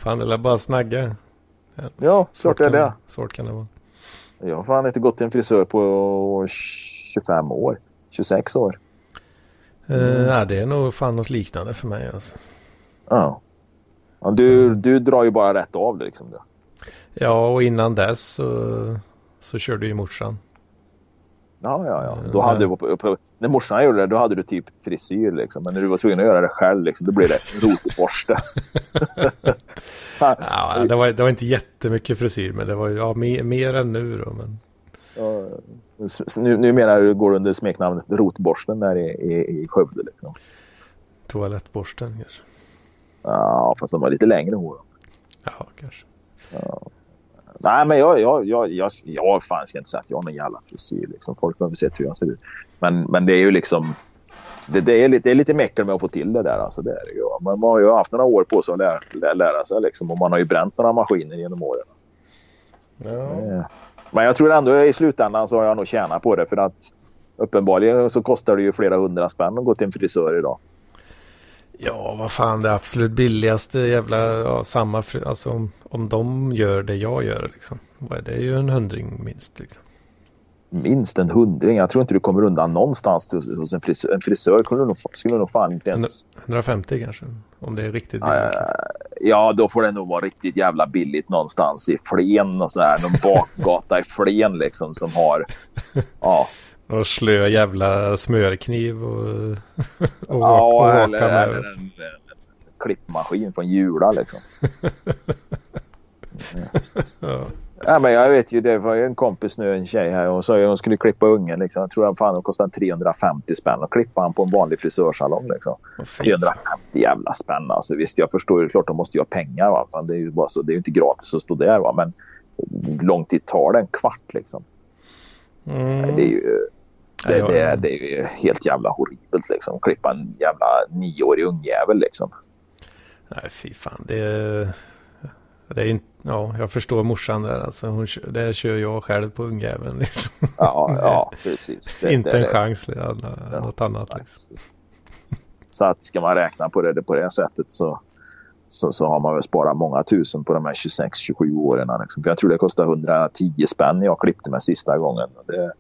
[SPEAKER 3] Fan, det är bara snagga.
[SPEAKER 2] Ja, ja klart det är det.
[SPEAKER 3] Svårt kan det vara.
[SPEAKER 2] Jag har fan inte gått till en frisör på 25 år. 26 år.
[SPEAKER 3] Mm. Uh, det är nog fan något liknande för mig. Alltså.
[SPEAKER 2] Ja. ja du, mm. du drar ju bara rätt av det liksom.
[SPEAKER 3] Ja, och innan dess så, så körde ju morsan.
[SPEAKER 2] Ja, ja, ja. Då hade du, när morsan gjorde det, då hade du typ frisyr liksom. Men när du var tvungen att göra det själv, liksom, då blev det <laughs> rotborste. <laughs>
[SPEAKER 3] ja, det, var, det var inte jättemycket frisyr, men det var ja, mer, mer än nu då. Men...
[SPEAKER 2] Ja, nu, nu menar du går under smeknamnet rotborsten där i, i, i Skövde liksom.
[SPEAKER 3] Toalettborsten kanske.
[SPEAKER 2] Ja, fast de var lite längre hår.
[SPEAKER 3] Ja, kanske.
[SPEAKER 2] Ja. Nej, men jag, jag, jag, jag, jag fan ska inte säga att jag har någon jävla frisyr. Liksom. Folk behöver se hur jag ser ut. Men, men det är ju liksom... Det, det är lite, det är lite meckel med att få till det där. Alltså, det är det ju. Man, man har ju haft några år på sig att lära, lära, lära sig. Liksom, och man har ju bränt några maskiner genom åren. Ja. Men jag tror ändå i slutändan så har jag nog tjänat på det. För att uppenbarligen så kostar det ju flera hundra spänn att gå till en frisör idag.
[SPEAKER 3] Ja, vad fan det absolut billigaste jävla, ja, samma, alltså om, om de gör det jag gör liksom. Det är ju en hundring minst liksom.
[SPEAKER 2] Minst en hundring? Jag tror inte du kommer undan någonstans hos en frisör. En frisör skulle nog, skulle nog fan inte ens...
[SPEAKER 3] 150 kanske, om det är riktigt billigt. Uh,
[SPEAKER 2] ja, då får det nog vara riktigt jävla billigt någonstans i Flen och sådär. Någon bakgata i Flen liksom som har... <laughs> Ja.
[SPEAKER 3] Och slö jävla smörkniv och,
[SPEAKER 2] och, ja, och eller, med. Eller en, klippmaskin från Jula liksom. <laughs> ja. ja. men jag vet ju, det var ju en kompis nu, en tjej här. Hon sa att hon skulle klippa ungen. Liksom. Jag tror att fan det kostade 350 spänn att klippa han på en vanlig frisörsalong. Liksom. Oh, 350 jävla spänn. Alltså, visst, jag förstår ju klart de måste ju ha pengar. Va? Det är ju bara så, det är ju inte gratis att stå där. Va? Men lång tid tar det? En kvart liksom. Mm. Det är ju det, ja, det, det, är ju helt jävla horribelt liksom. Klippa en jävla nioårig ungjävel liksom.
[SPEAKER 3] Nej, fy fan. Det, det är inte... Ja, jag förstår morsan där. Alltså, hon, det kör jag själv på ungjäveln. Liksom.
[SPEAKER 2] Ja, ja, <laughs> precis.
[SPEAKER 3] Det, inte en chans. Alla, ja, något annat. Liksom.
[SPEAKER 2] Så att ska man räkna på det på det sättet så, så, så har man väl sparat många tusen på de här 26-27 åren. Liksom. För jag tror det kostade 110 spänn jag klippte mig sista gången. Det,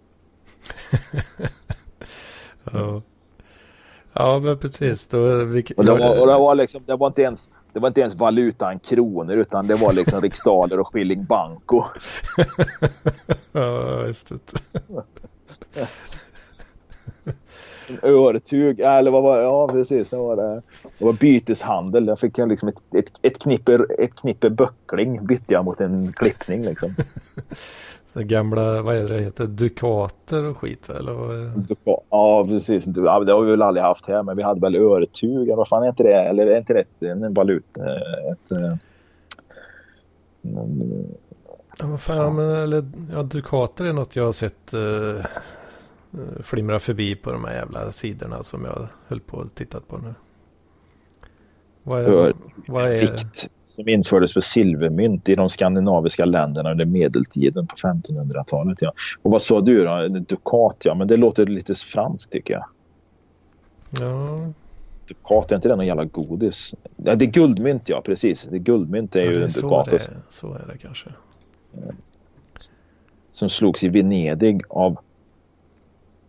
[SPEAKER 2] <laughs>
[SPEAKER 3] ja. ja, men precis. Då,
[SPEAKER 2] vilk, och det, var, och det, var liksom, det, var inte ens, det var inte ens valutan kronor utan det var liksom riksdaler och skilling banco. <laughs>
[SPEAKER 3] ja, just det.
[SPEAKER 2] Örtug, eller vad var det? Ja, precis. Det var, det. det var byteshandel. Jag fick liksom ett, ett, ett, knippe, ett knippe böckling bytte jag mot en klippning liksom. <laughs>
[SPEAKER 3] Så gamla, vad är det det heter, dukater och skit eller?
[SPEAKER 2] Duka, ja precis, ja, det har vi väl aldrig haft här men vi hade väl örtug, vad fan är inte det? Eller är inte det en valuta? Ett,
[SPEAKER 3] eh, ja, vad fan, men, eller, ja, dukater är något jag har sett uh, flimra förbi på de här jävla sidorna som jag höll på att titta på nu.
[SPEAKER 2] Vad är, vad är vikt som infördes för silvermynt i de skandinaviska länderna under medeltiden på 1500-talet. Ja. Och vad sa du då? Dukat, ja. Men det låter lite franskt tycker jag.
[SPEAKER 3] Ja.
[SPEAKER 2] Dukat, är inte det någon jävla godis? Ja, det är guldmynt, ja. Precis. Det är guldmynt är ja, ju en dukat.
[SPEAKER 3] Det, så är det kanske.
[SPEAKER 2] Som slogs i Venedig av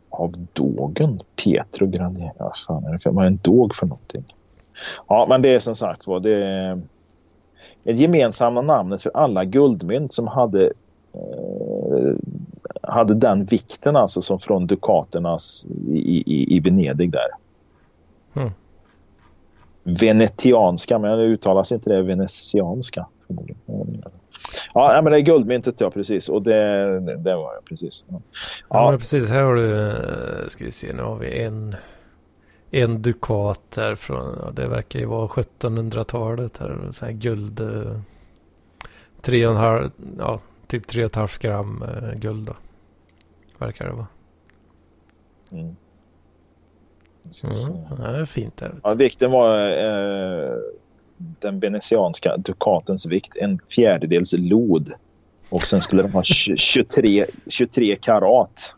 [SPEAKER 2] av Dogen. Pietro Grandi. Ja, fan är det för, vad är en dog för någonting? Ja, men det är som sagt var det är ett gemensamma namnet för alla guldmynt som hade eh, hade den vikten alltså som från dukaternas i, i, i Venedig där. Mm. Venetianska, men det uttalas inte det venetianska. Ja, men det är guldmyntet ja, precis. Och det, det var jag precis. Ja.
[SPEAKER 3] ja, precis. Här har du, eh, ska vi se, nu har vi en en dukat här från, ja, det verkar ju vara 1700-talet här. Så här guld. Eh, tre och en halv, ja, typ tre och ett halvt gram eh, guld då. Verkar det vara. Mm. Mm, det är fint. Det,
[SPEAKER 2] ja, vikten var eh, den venetianska dukatens vikt. En fjärdedels lod. Och sen skulle de ha 23, 23 karat.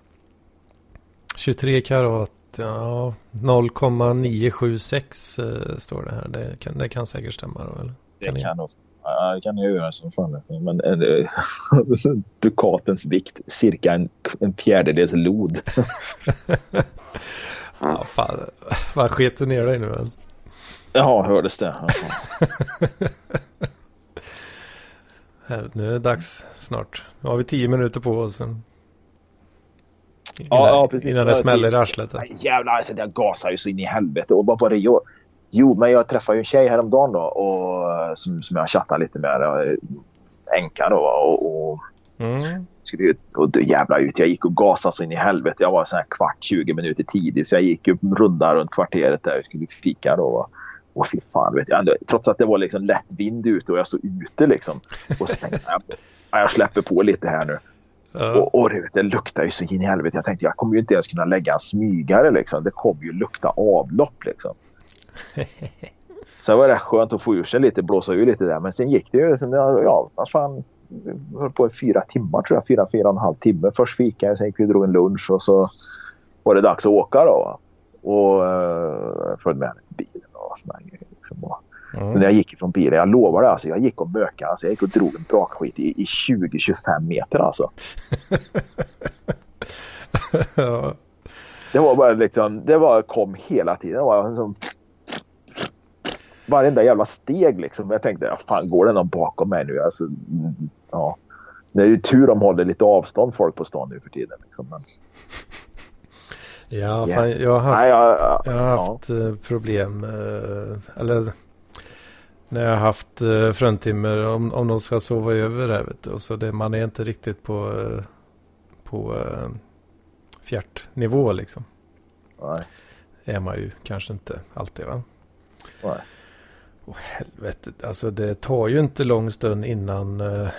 [SPEAKER 3] 23 karat, ja 0,976 eh, står det här. Det kan, det kan säkert stämma då eller?
[SPEAKER 2] Det kan nog Ja, det kan jag göra som fan. Men äh, <laughs> Dukatens vikt, cirka en, en fjärdedels lod. <laughs>
[SPEAKER 3] ja, fan. Vad sket du ner dig nu alltså?
[SPEAKER 2] Ja, hördes det. <laughs>
[SPEAKER 3] Nu är det dags snart. Nu har vi tio minuter på oss. Sen.
[SPEAKER 2] Innan, ja, precis.
[SPEAKER 3] Innan det smäller i arslet.
[SPEAKER 2] Jävlar, alltså, jag gasar ju så in i helvete. Och vad var det jag? Jo, men jag träffade ju en tjej häromdagen då, och, som, som jag chattade lite med. Änka då. Och, och, mm. skulle ut, och jävla ut. Jag gick och gasade så in i helvete. Jag var så här kvart, 20 minuter tidig. Så jag gick upp runda runt kvarteret där. och skulle fika då. Och fy fan, vet jag. Trots att det var liksom lätt vind ute och jag stod ute liksom. Och så tänkte jag, jag släpper på lite här nu. Uh. Och, och det luktar ju så in i helvete. Jag tänkte jag kommer ju inte ens kunna lägga en smygare liksom. Det kommer ju lukta avlopp liksom. <laughs> Sen var det skönt att få ur sig lite, blåsa ur lite där. Men sen gick det ju. Sen, ja, fan, höll på i fyra timmar tror jag. Fyra, fyra och en halv timme. Först fikade sen gick vi och drog en lunch och så var det dags att åka då. Och uh, följde med henne till bilen och sådana grejer. Liksom. Mm. Så när jag gick ifrån bilen, jag lovar det, alltså, jag gick och mökade. Alltså, jag gick och drog en brakskit i, i 20-25 meter alltså. <laughs> ja. Det var bara liksom, det var, kom hela tiden. Det var liksom, varenda jävla steg liksom. Jag tänkte, ja, fan går det någon bakom mig nu? Alltså, ja. Det är ju tur de håller lite avstånd folk på stan nu för tiden. Liksom. Men...
[SPEAKER 3] Ja, yeah. fan, jag har haft, Nej, jag, jag, har haft ja. Eh, problem. Eh, eller när jag har haft eh, fruntimmer om, om de ska sova över här. Vet du. Och så det, man är inte riktigt på, på fjärtnivå liksom.
[SPEAKER 2] Nej.
[SPEAKER 3] Är man ju kanske inte alltid va?
[SPEAKER 2] Nej.
[SPEAKER 3] Åh helvete, alltså det tar ju inte lång stund innan, uh,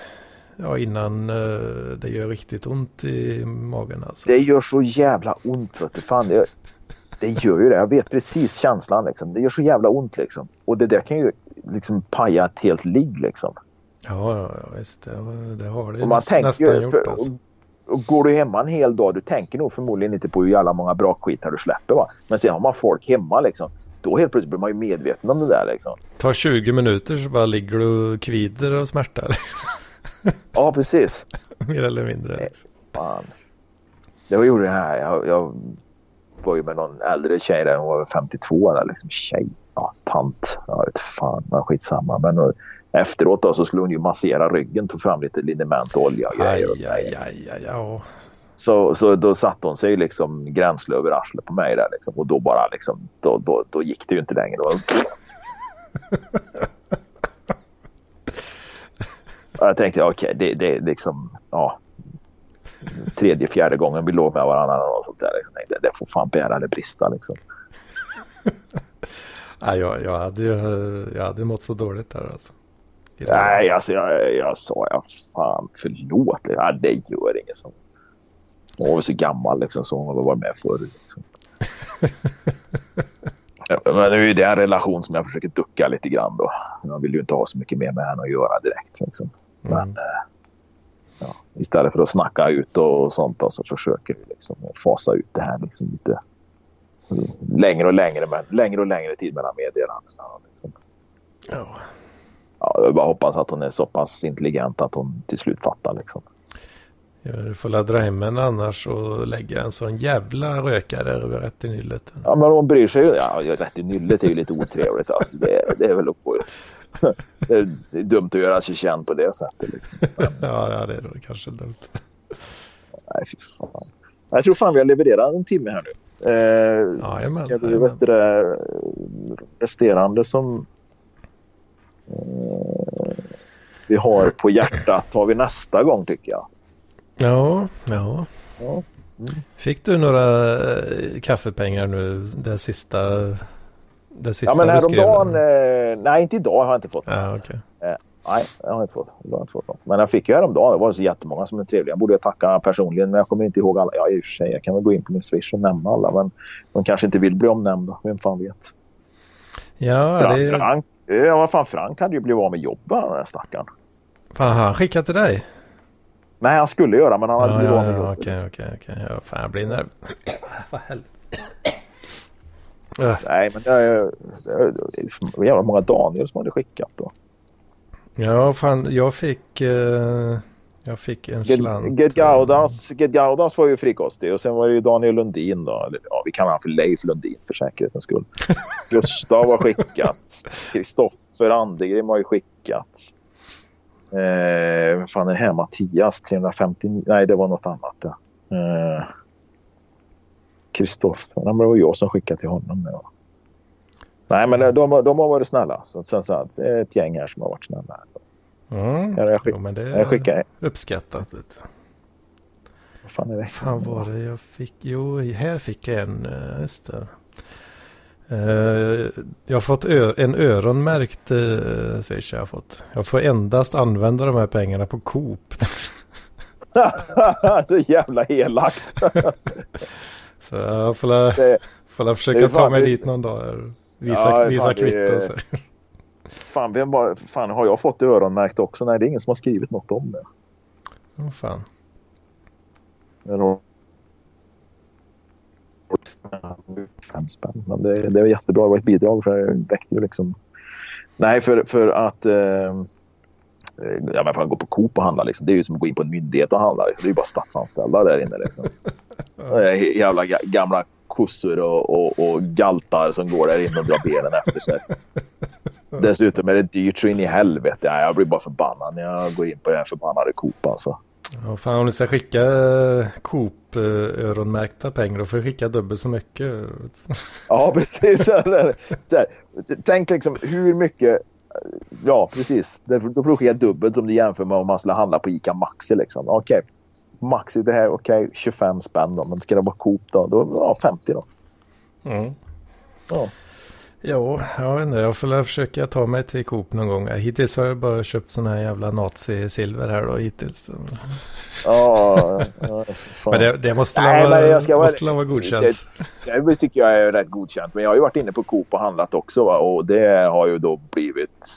[SPEAKER 3] ja, innan uh, det gör riktigt ont i magen. Alltså.
[SPEAKER 2] Det gör så jävla ont. Vet du. Fan, det, det gör ju det. Jag vet precis känslan. Liksom. Det gör så jävla ont. Liksom. Och det där kan ju liksom paja ett helt ligg. Liksom.
[SPEAKER 3] Ja, ja, visst. Det, det har det
[SPEAKER 2] och man nästan, nästan gjort. För, alltså. och, och går du hemma en hel dag, du tänker nog förmodligen inte på hur jävla många brakskitar du släpper. Va? Men sen har man folk hemma liksom då helt plötsligt blir man ju medveten om det där liksom.
[SPEAKER 3] Tar 20 minuter så bara ligger du och kvider och smärtar. <laughs>
[SPEAKER 2] ja, precis.
[SPEAKER 3] Mer eller mindre.
[SPEAKER 2] Liksom. Fan. Var ju det här. Jag, jag var ju med någon äldre tjej där. Hon var 52 eller liksom tjej. Ja, tant. Jag vet fan. Men skitsamma. Men och, efteråt då så skulle hon ju massera ryggen. Tog fram lite liniment och olja och grejer. Och
[SPEAKER 3] aj, aj, aj, aj,
[SPEAKER 2] så, så då satte hon sig liksom gränsle över arslet på mig där liksom. Och då bara liksom, då, då, då gick det ju inte längre. <laughs> jag tänkte okej, okay, det, det är liksom, ja. Tredje, fjärde gången vi låg med varandra och sånt där. Jag tänkte, det får fan bära eller brista liksom. <laughs>
[SPEAKER 3] ja, jag, jag, hade, jag hade mått så dåligt där alltså.
[SPEAKER 2] Nej, alltså jag, jag sa ja, fan förlåt. Ja, det gör inget som hon var så gammal liksom, så hon varit med förr. Liksom. <laughs> Men det är ju den relation som jag försöker ducka lite grann då. Jag vill ju inte ha så mycket mer med henne att göra direkt. Liksom. Mm. Men eh, ja, istället för att snacka ut och sånt så försöker vi liksom fasa ut det här liksom lite längre och längre, men längre och längre tid mellan meddelandena. Liksom.
[SPEAKER 3] Ja.
[SPEAKER 2] Ja, jag bara hoppas att hon är så pass intelligent att hon till slut fattar. Liksom.
[SPEAKER 3] Ja, du får ladda hem en annars och lägga en sån jävla rökare över rätt i nyllet.
[SPEAKER 2] Ja, men hon bryr sig ju. Ja, rätt i nyllet är ju lite otrevligt. Alltså. Det, det är väl upp det är dumt att göra sig känd på det sättet. Liksom. <laughs>
[SPEAKER 3] Ja, det är då kanske dumt.
[SPEAKER 2] Nej, fy fan. Jag tror fan vi har levererat en timme här nu. Eh,
[SPEAKER 3] ja, jajamän,
[SPEAKER 2] ska vi vet det resterande som eh, vi har på hjärtat tar vi nästa gång tycker jag.
[SPEAKER 3] Ja, ja. ja. Mm. Fick du några äh, kaffepengar nu det sista? Det sista
[SPEAKER 2] ja men häromdagen, eh, nej inte idag har jag inte fått.
[SPEAKER 3] Ja, okay.
[SPEAKER 2] eh, nej, jag har inte fått. Jag har inte fått Men jag fick ju häromdagen, det var så jättemånga som är trevliga. Jag borde tacka personligen men jag kommer inte ihåg alla. Ja i och för sig, jag kan väl gå in på min Swish och nämna alla men de kanske inte vill bli omnämnda. Vem fan vet.
[SPEAKER 3] Ja,
[SPEAKER 2] Frank,
[SPEAKER 3] det...
[SPEAKER 2] Frank, ja vad fan Frank hade ju blivit av med jobbet den där stackaren.
[SPEAKER 3] Fan, han skickat till dig?
[SPEAKER 2] Nej, han skulle göra men han hade
[SPEAKER 3] Ja,
[SPEAKER 2] blivit av med jobbet.
[SPEAKER 3] okej, okej, okej. Fan, jag blir nerv... <coughs> Vad helvete. Äh,
[SPEAKER 2] Nej, men det är, det är jävla många Daniel som hade skickat då.
[SPEAKER 3] Ja, fan, jag fick... eh, jag fick en slant.
[SPEAKER 2] Get Gaudas, Get Gaudas var ju frikostig och sen var det ju Daniel Lundin då. Ja, vi kallar honom för Leif Lundin för säkerhetens skull. <laughs> Gustav har skickats. Kristoffer Andegrim har ju skickats. Eh, vad fan är det här? Mattias 359. Nej, det var något annat. Ja. Eh, Kristoffer. Det var jag som skickade till honom. Ja. Nej, men de, de, de har varit snälla. Så, så, så, det är ett gäng här som har varit snälla.
[SPEAKER 3] Mm.
[SPEAKER 2] Ja, jag skick-
[SPEAKER 3] Jo, men det
[SPEAKER 2] Jag skickar.
[SPEAKER 3] är uppskattat. Du.
[SPEAKER 2] Vad fan är det?
[SPEAKER 3] fan var det jag fick? Jo, här fick jag en. eh, Just det. Eh, jag har fått en öronmärkt uh, Swish. Jag, har fått. jag får endast använda de här pengarna på Coop. <laughs>
[SPEAKER 2] så jävla elakt. <laughs>
[SPEAKER 3] Så jag får,
[SPEAKER 2] Det-
[SPEAKER 3] får försöka ta mig
[SPEAKER 2] det-
[SPEAKER 3] dit någon dag. Visa,
[SPEAKER 2] Ja,
[SPEAKER 3] visa
[SPEAKER 2] fan,
[SPEAKER 3] kvitto. Så.
[SPEAKER 2] Fan, vem var, fan, har jag fått det öronmärkt också? Nej, det är ingen som har skrivit något om det.
[SPEAKER 3] Oh, fan.
[SPEAKER 2] Fem spänn. Men det, det var jättebra. Det var ett bidrag för det väckte ju liksom... Nej, för, för att... Eh, ja, men att gå på Coop och handla. Liksom. Det är ju som att gå in på en myndighet och handla. Liksom. Det är ju bara statsanställda där inne. Liksom. <laughs> Jävla ga- gamla kossor och, och, och galtar som går där inne och drar benen efter sig. <laughs> Dessutom är det dyrt så in i helvete. Ja, jag blir bara förbannad när jag går in på det här förbannade Coop alltså.
[SPEAKER 3] Ja, fan, om du ska skicka eh, Coop eh, öronmärkta pengar då får du skicka dubbelt så mycket.
[SPEAKER 2] Ja, precis. <laughs> Tänk liksom hur mycket... Ja, precis. Då får du skicka dubbelt om du jämför med om man skulle handla på ICA Maxi. Liksom. Okej, Maxi det här, okej, 25 spänn då. Men ska det vara Coop då? då ja, 50 då.
[SPEAKER 3] Mm.
[SPEAKER 2] Ja.
[SPEAKER 3] Jo, jag vet inte. Jag får väl försöka ta mig till Coop någon gång. Hittills har jag bara köpt sån här jävla nazi-silver här då hittills.
[SPEAKER 2] Ja.
[SPEAKER 3] Men det, det måste
[SPEAKER 2] Nej, men
[SPEAKER 3] vara,
[SPEAKER 2] jag ska vara-
[SPEAKER 3] måste la vara godkänt.
[SPEAKER 2] Det, det tycker jag är rätt godkänt. Men jag har ju varit inne på Coop och handlat också. Va? Och det har ju då blivit...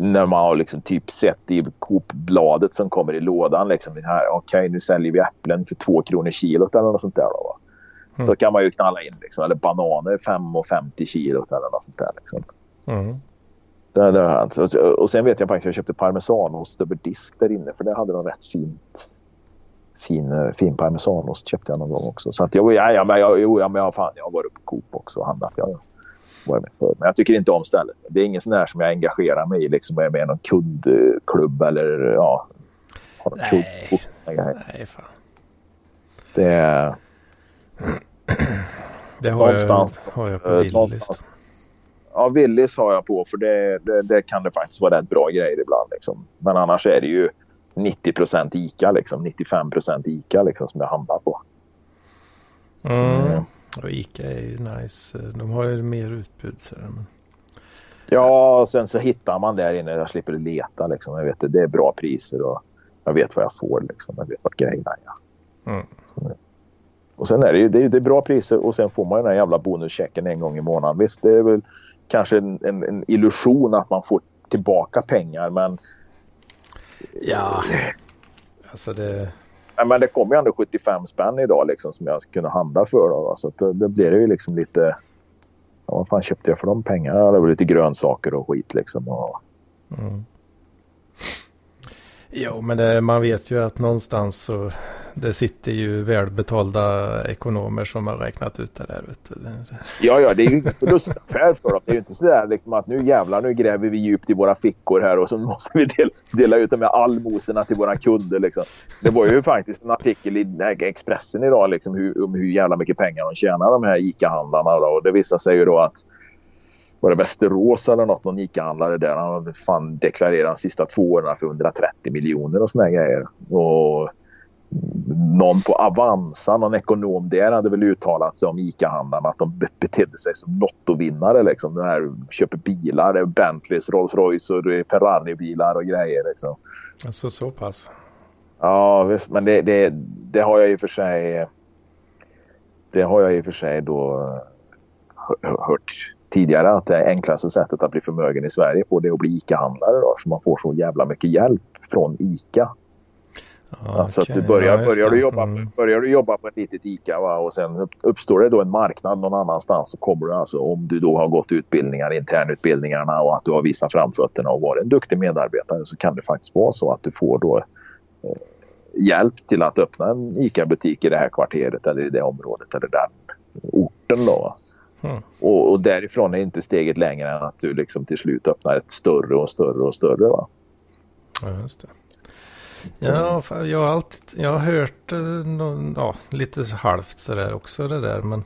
[SPEAKER 2] När man har liksom typ sett i Coop-bladet som kommer i lådan. Liksom, här, Okej, nu säljer vi äpplen för två kronor kilot eller något sånt där. Då, va?
[SPEAKER 3] Mm.
[SPEAKER 2] Då kan man ju knalla in. Liksom, eller bananer 5,50 kilot eller något sånt där. Liksom.
[SPEAKER 3] Mm.
[SPEAKER 2] Det, det har hänt. Och, sen vet jag faktiskt att jag köpte parmesanost över disk där inne. För det hade de rätt fint. Fin, eh, fin parmesanost köpte jag någon gång också. Så att jag, ja, ja, men jag, jo, ja, men jag, fan, jag har varit på Coop också och handlat. Jag med. Men jag tycker inte om stället. Det är ingen sån där som jag engagerar mig i. Liksom, är med i någon kundklubb eller ja. Har någon
[SPEAKER 3] Nej.
[SPEAKER 2] grejer.
[SPEAKER 3] Nej, fan.
[SPEAKER 2] Det är <clears throat>
[SPEAKER 3] Det har jag,
[SPEAKER 2] Någonstans.
[SPEAKER 3] har jag på
[SPEAKER 2] eh,
[SPEAKER 3] Willys.
[SPEAKER 2] någonstans. Ja, Willys har jag på för det, det, det kan det faktiskt vara rätt bra grejer ibland. Liksom. Men annars är det ju 90% ICA, liksom, 95% ICA liksom, som jag handlar på.
[SPEAKER 3] Mm. Och Ica är ju nice. De har ju mer utbud. Så men...
[SPEAKER 2] Ja, och sen så hittar man där inne. Jag slipper leta. Liksom. Jag vet, det det är bra priser och jag vet vad jag får. Liksom. Jag vet vart grejerna är.
[SPEAKER 3] Mm.
[SPEAKER 2] Och sen är det ju det är, det är bra priser och sen får man den här jävla bonuschecken en gång i månaden. Visst, det är väl kanske en, en, en illusion att man får tillbaka pengar men,
[SPEAKER 3] Ja, alltså det...
[SPEAKER 2] ja, men det kommer ju ändå 75 spänn idag liksom, som jag kunna handla för. Då, så då blir det ju liksom lite... Ja, vad fan köpte jag för de pengarna? Det var lite grönsaker och skit liksom. Och,
[SPEAKER 3] Mm. Jo, men det, man vet ju att någonstans så det sitter ju välbetalda ekonomer som har räknat ut det där. Vet du.
[SPEAKER 2] Ja, ja, det är ju en förlustaffär för dem. Det är ju inte sådär liksom att nu jävlar, nu gräver vi djupt i våra fickor här och så måste vi dela ut de här allmosorna till våra kunder. Liksom. Det var ju faktiskt en artikel i Expressen idag liksom, hur, om hur jävla mycket pengar de tjänar, de här ICA-handlarna. Och det visar sig ju då att var det Västerås eller något, någon ICA-handlare där, han hade fan deklarerat de sista två åren för 130 miljoner och såna här grejer. Och någon på Avanza, någon ekonom där hade väl uttalat sig om ICA-handlarna att de be- betedde sig som lottovinnare. Liksom. De här köper bilar, det är Bentleys, Rolls Royce och Ferrari-bilar och grejer. Liksom.
[SPEAKER 3] Alltså så pass.
[SPEAKER 2] Ja, visst, men det, det, det har jag i och för sig det har jag i och för sig då hö- hört tidigare att det enklaste sättet att bli förmögen i Sverige på det är att bli ICA-handlare då, för man får så jävla mycket hjälp från ICA. Ah, alltså okay. att du börjar, ja, börjar, du jobba, mm. börjar du jobba på ett litet ICA va, och sen uppstår det då en marknad någon annanstans så kommer du alltså om du då har gått utbildningar, internutbildningarna och att du har visat framfötterna och varit en duktig medarbetare så kan det faktiskt vara så att du får då eh, hjälp till att öppna en ICA-butik i det här kvarteret eller i det området eller den orten. Då. Mm. Och, och, därifrån är inte steget längre än att du liksom till slut öppnar ett större och större och större. Va?
[SPEAKER 3] Ja, just det. Ja, jag har, alltid, jag har hört eh, någon, ja, lite halvt sådär också det där. Men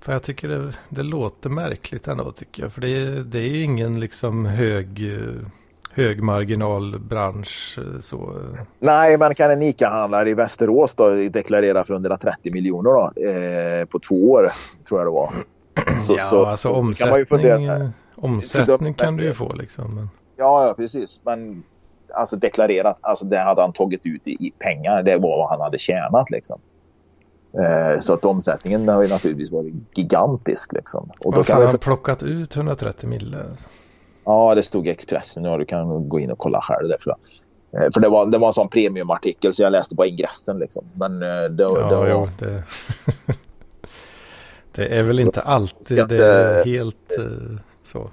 [SPEAKER 3] för jag tycker det, det låter märkligt ändå tycker jag. För det, det är ju ingen liksom hög eh, högmarginalbransch. Eh, så.
[SPEAKER 2] Nej, men kan en ICA-handlare i Västerås då deklarera för 130 miljoner då, eh, på två år, tror jag det var. <clears throat>
[SPEAKER 3] Så, ja, så, alltså så omsättning, kan omsättning kan du ju få liksom. Men...
[SPEAKER 2] Ja, ja, precis. Men alltså deklarerat, alltså det hade han tagit ut i, i pengar. Det var vad han hade tjänat liksom. Eh, så att omsättningen har ju naturligtvis varit gigantisk liksom.
[SPEAKER 3] Och Varför har han plockat ut 130 mille?
[SPEAKER 2] Ja, det stod i Expressen. Ja, du kan gå in och kolla själv där tror jag. Eh, för det var, det var en sån premiumartikel så jag läste på ingressen liksom. Men eh, det, ja, det var...
[SPEAKER 3] Jo, det... <laughs> det är väl inte alltid det är helt så.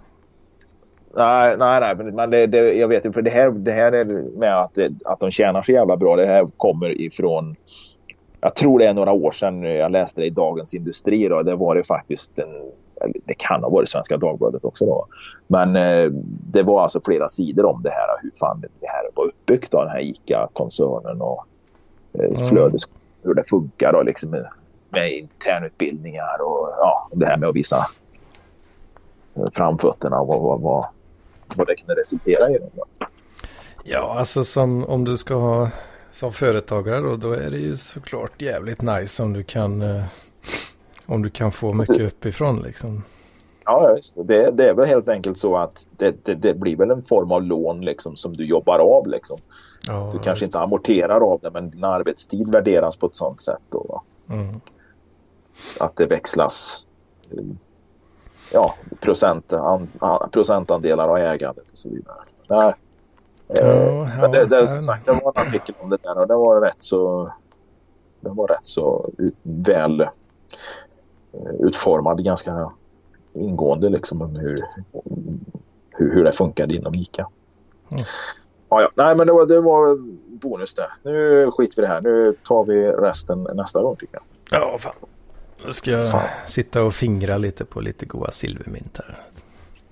[SPEAKER 2] Nej, nej, nej, men det, det, jag vet för det här, det här är med att, att de tjänar så jävla bra. Det här kommer ifrån, jag tror det är några år sedan jag läste det i Dagens Industri. Då. Det var det faktiskt en det kan ha varit Svenska Dagbladet också då. Men eh, det var alltså flera sidor om det här, hur fan det här var uppbyggt av den här ICA-koncernen och eh, mm. flödes, hur det funkar och liksom med, med internutbildningar och ja, det här med att visa framfötterna och vad, vad, vad, vad det kunde resultera i.
[SPEAKER 3] Ja, alltså som om du ska ha som företagare då, då är det ju såklart jävligt nice om du kan eh, om du kan få mycket uppifrån liksom.
[SPEAKER 2] Ja, just det. det. är väl helt enkelt så att det, det, det, blir väl en form av lån liksom, som du jobbar av. Liksom. Ja, du kanske inte amorterar av det men din arbetstid värderas på ett sånt sätt. Då, mm. Att det växlas ja, procent, an, procentandelar av ägandet och så vidare. Nej. Ja, men det, det, som sagt, det var en artikel om det där och det var rätt så, det var rätt så väl Eh, utformad ganska ingående liksom om hur, hur, hur det funkade inom ICA. Mm. Ja, ja. Nej, men det var, det var bonus det. Nu skiter vi det här. Nu tar vi resten nästa gång tycker
[SPEAKER 3] jag. Ja, fan. Nu ska jag fan. sitta och fingra lite på lite goda silvermynt här.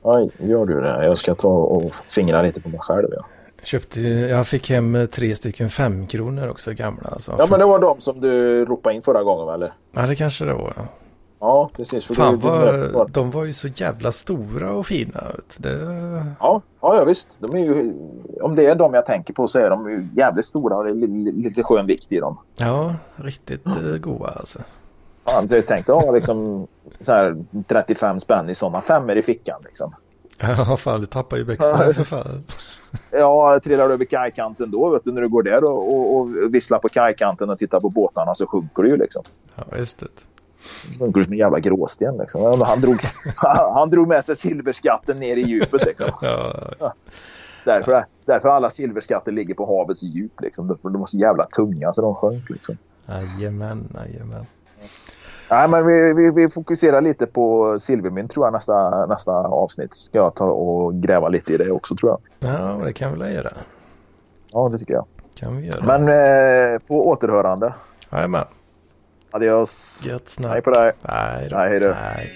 [SPEAKER 2] Nej, gör du det. Jag ska ta och fingra lite på mig själv. Ja.
[SPEAKER 3] Köpte, jag fick hem tre stycken femkronor också gamla. Alltså.
[SPEAKER 2] Ja, men det var de som du ropade in förra gången, eller?
[SPEAKER 3] Ja, det kanske det var. Ja.
[SPEAKER 2] Ja, precis. För
[SPEAKER 3] Fan vad, de var ju så jävla stora och fina. Det...
[SPEAKER 2] Ja, ja, visst. De är ju, om det är de jag tänker på så är de ju jävligt stora och det är lite skön vikt i dem.
[SPEAKER 3] Ja, riktigt mm. goda alltså.
[SPEAKER 2] Fan, så jag tänkte ha liksom så här 35 spänn i sådana femmer i fickan liksom.
[SPEAKER 3] Ja, fan du tappar ju växeln för fan. <laughs>
[SPEAKER 2] Ja, trillar du över kajkanten då, vet du, när du går där och, och, och visslar på kajkanten och tittar på båtarna så sjunker du ju liksom.
[SPEAKER 3] Ja, visst.
[SPEAKER 2] Funkar som en jävla gråsten. Liksom. Han, drog, <laughs> han drog med sig silverskatten ner i djupet. Liksom. Ja, därför, därför alla silverskatter ligger på havets djup. Liksom. De, de var så jävla tunga så de sjönk. Liksom.
[SPEAKER 3] Jajamän, jajamän.
[SPEAKER 2] Nej, men vi, vi, vi, fokuserar lite på silvermynt tror jag nästa, nästa avsnitt. Ska jag ta och gräva lite i det också tror
[SPEAKER 3] jag. Ja, det kan vi väl göra.
[SPEAKER 2] Ja, det tycker jag.
[SPEAKER 3] Kan vi göra.
[SPEAKER 2] Men eh, på återhörande.
[SPEAKER 3] Jajamän.
[SPEAKER 2] Adios.
[SPEAKER 3] Gött snack.
[SPEAKER 2] Hej på dig.
[SPEAKER 3] Hej
[SPEAKER 2] då. Hej då.
[SPEAKER 3] Hej.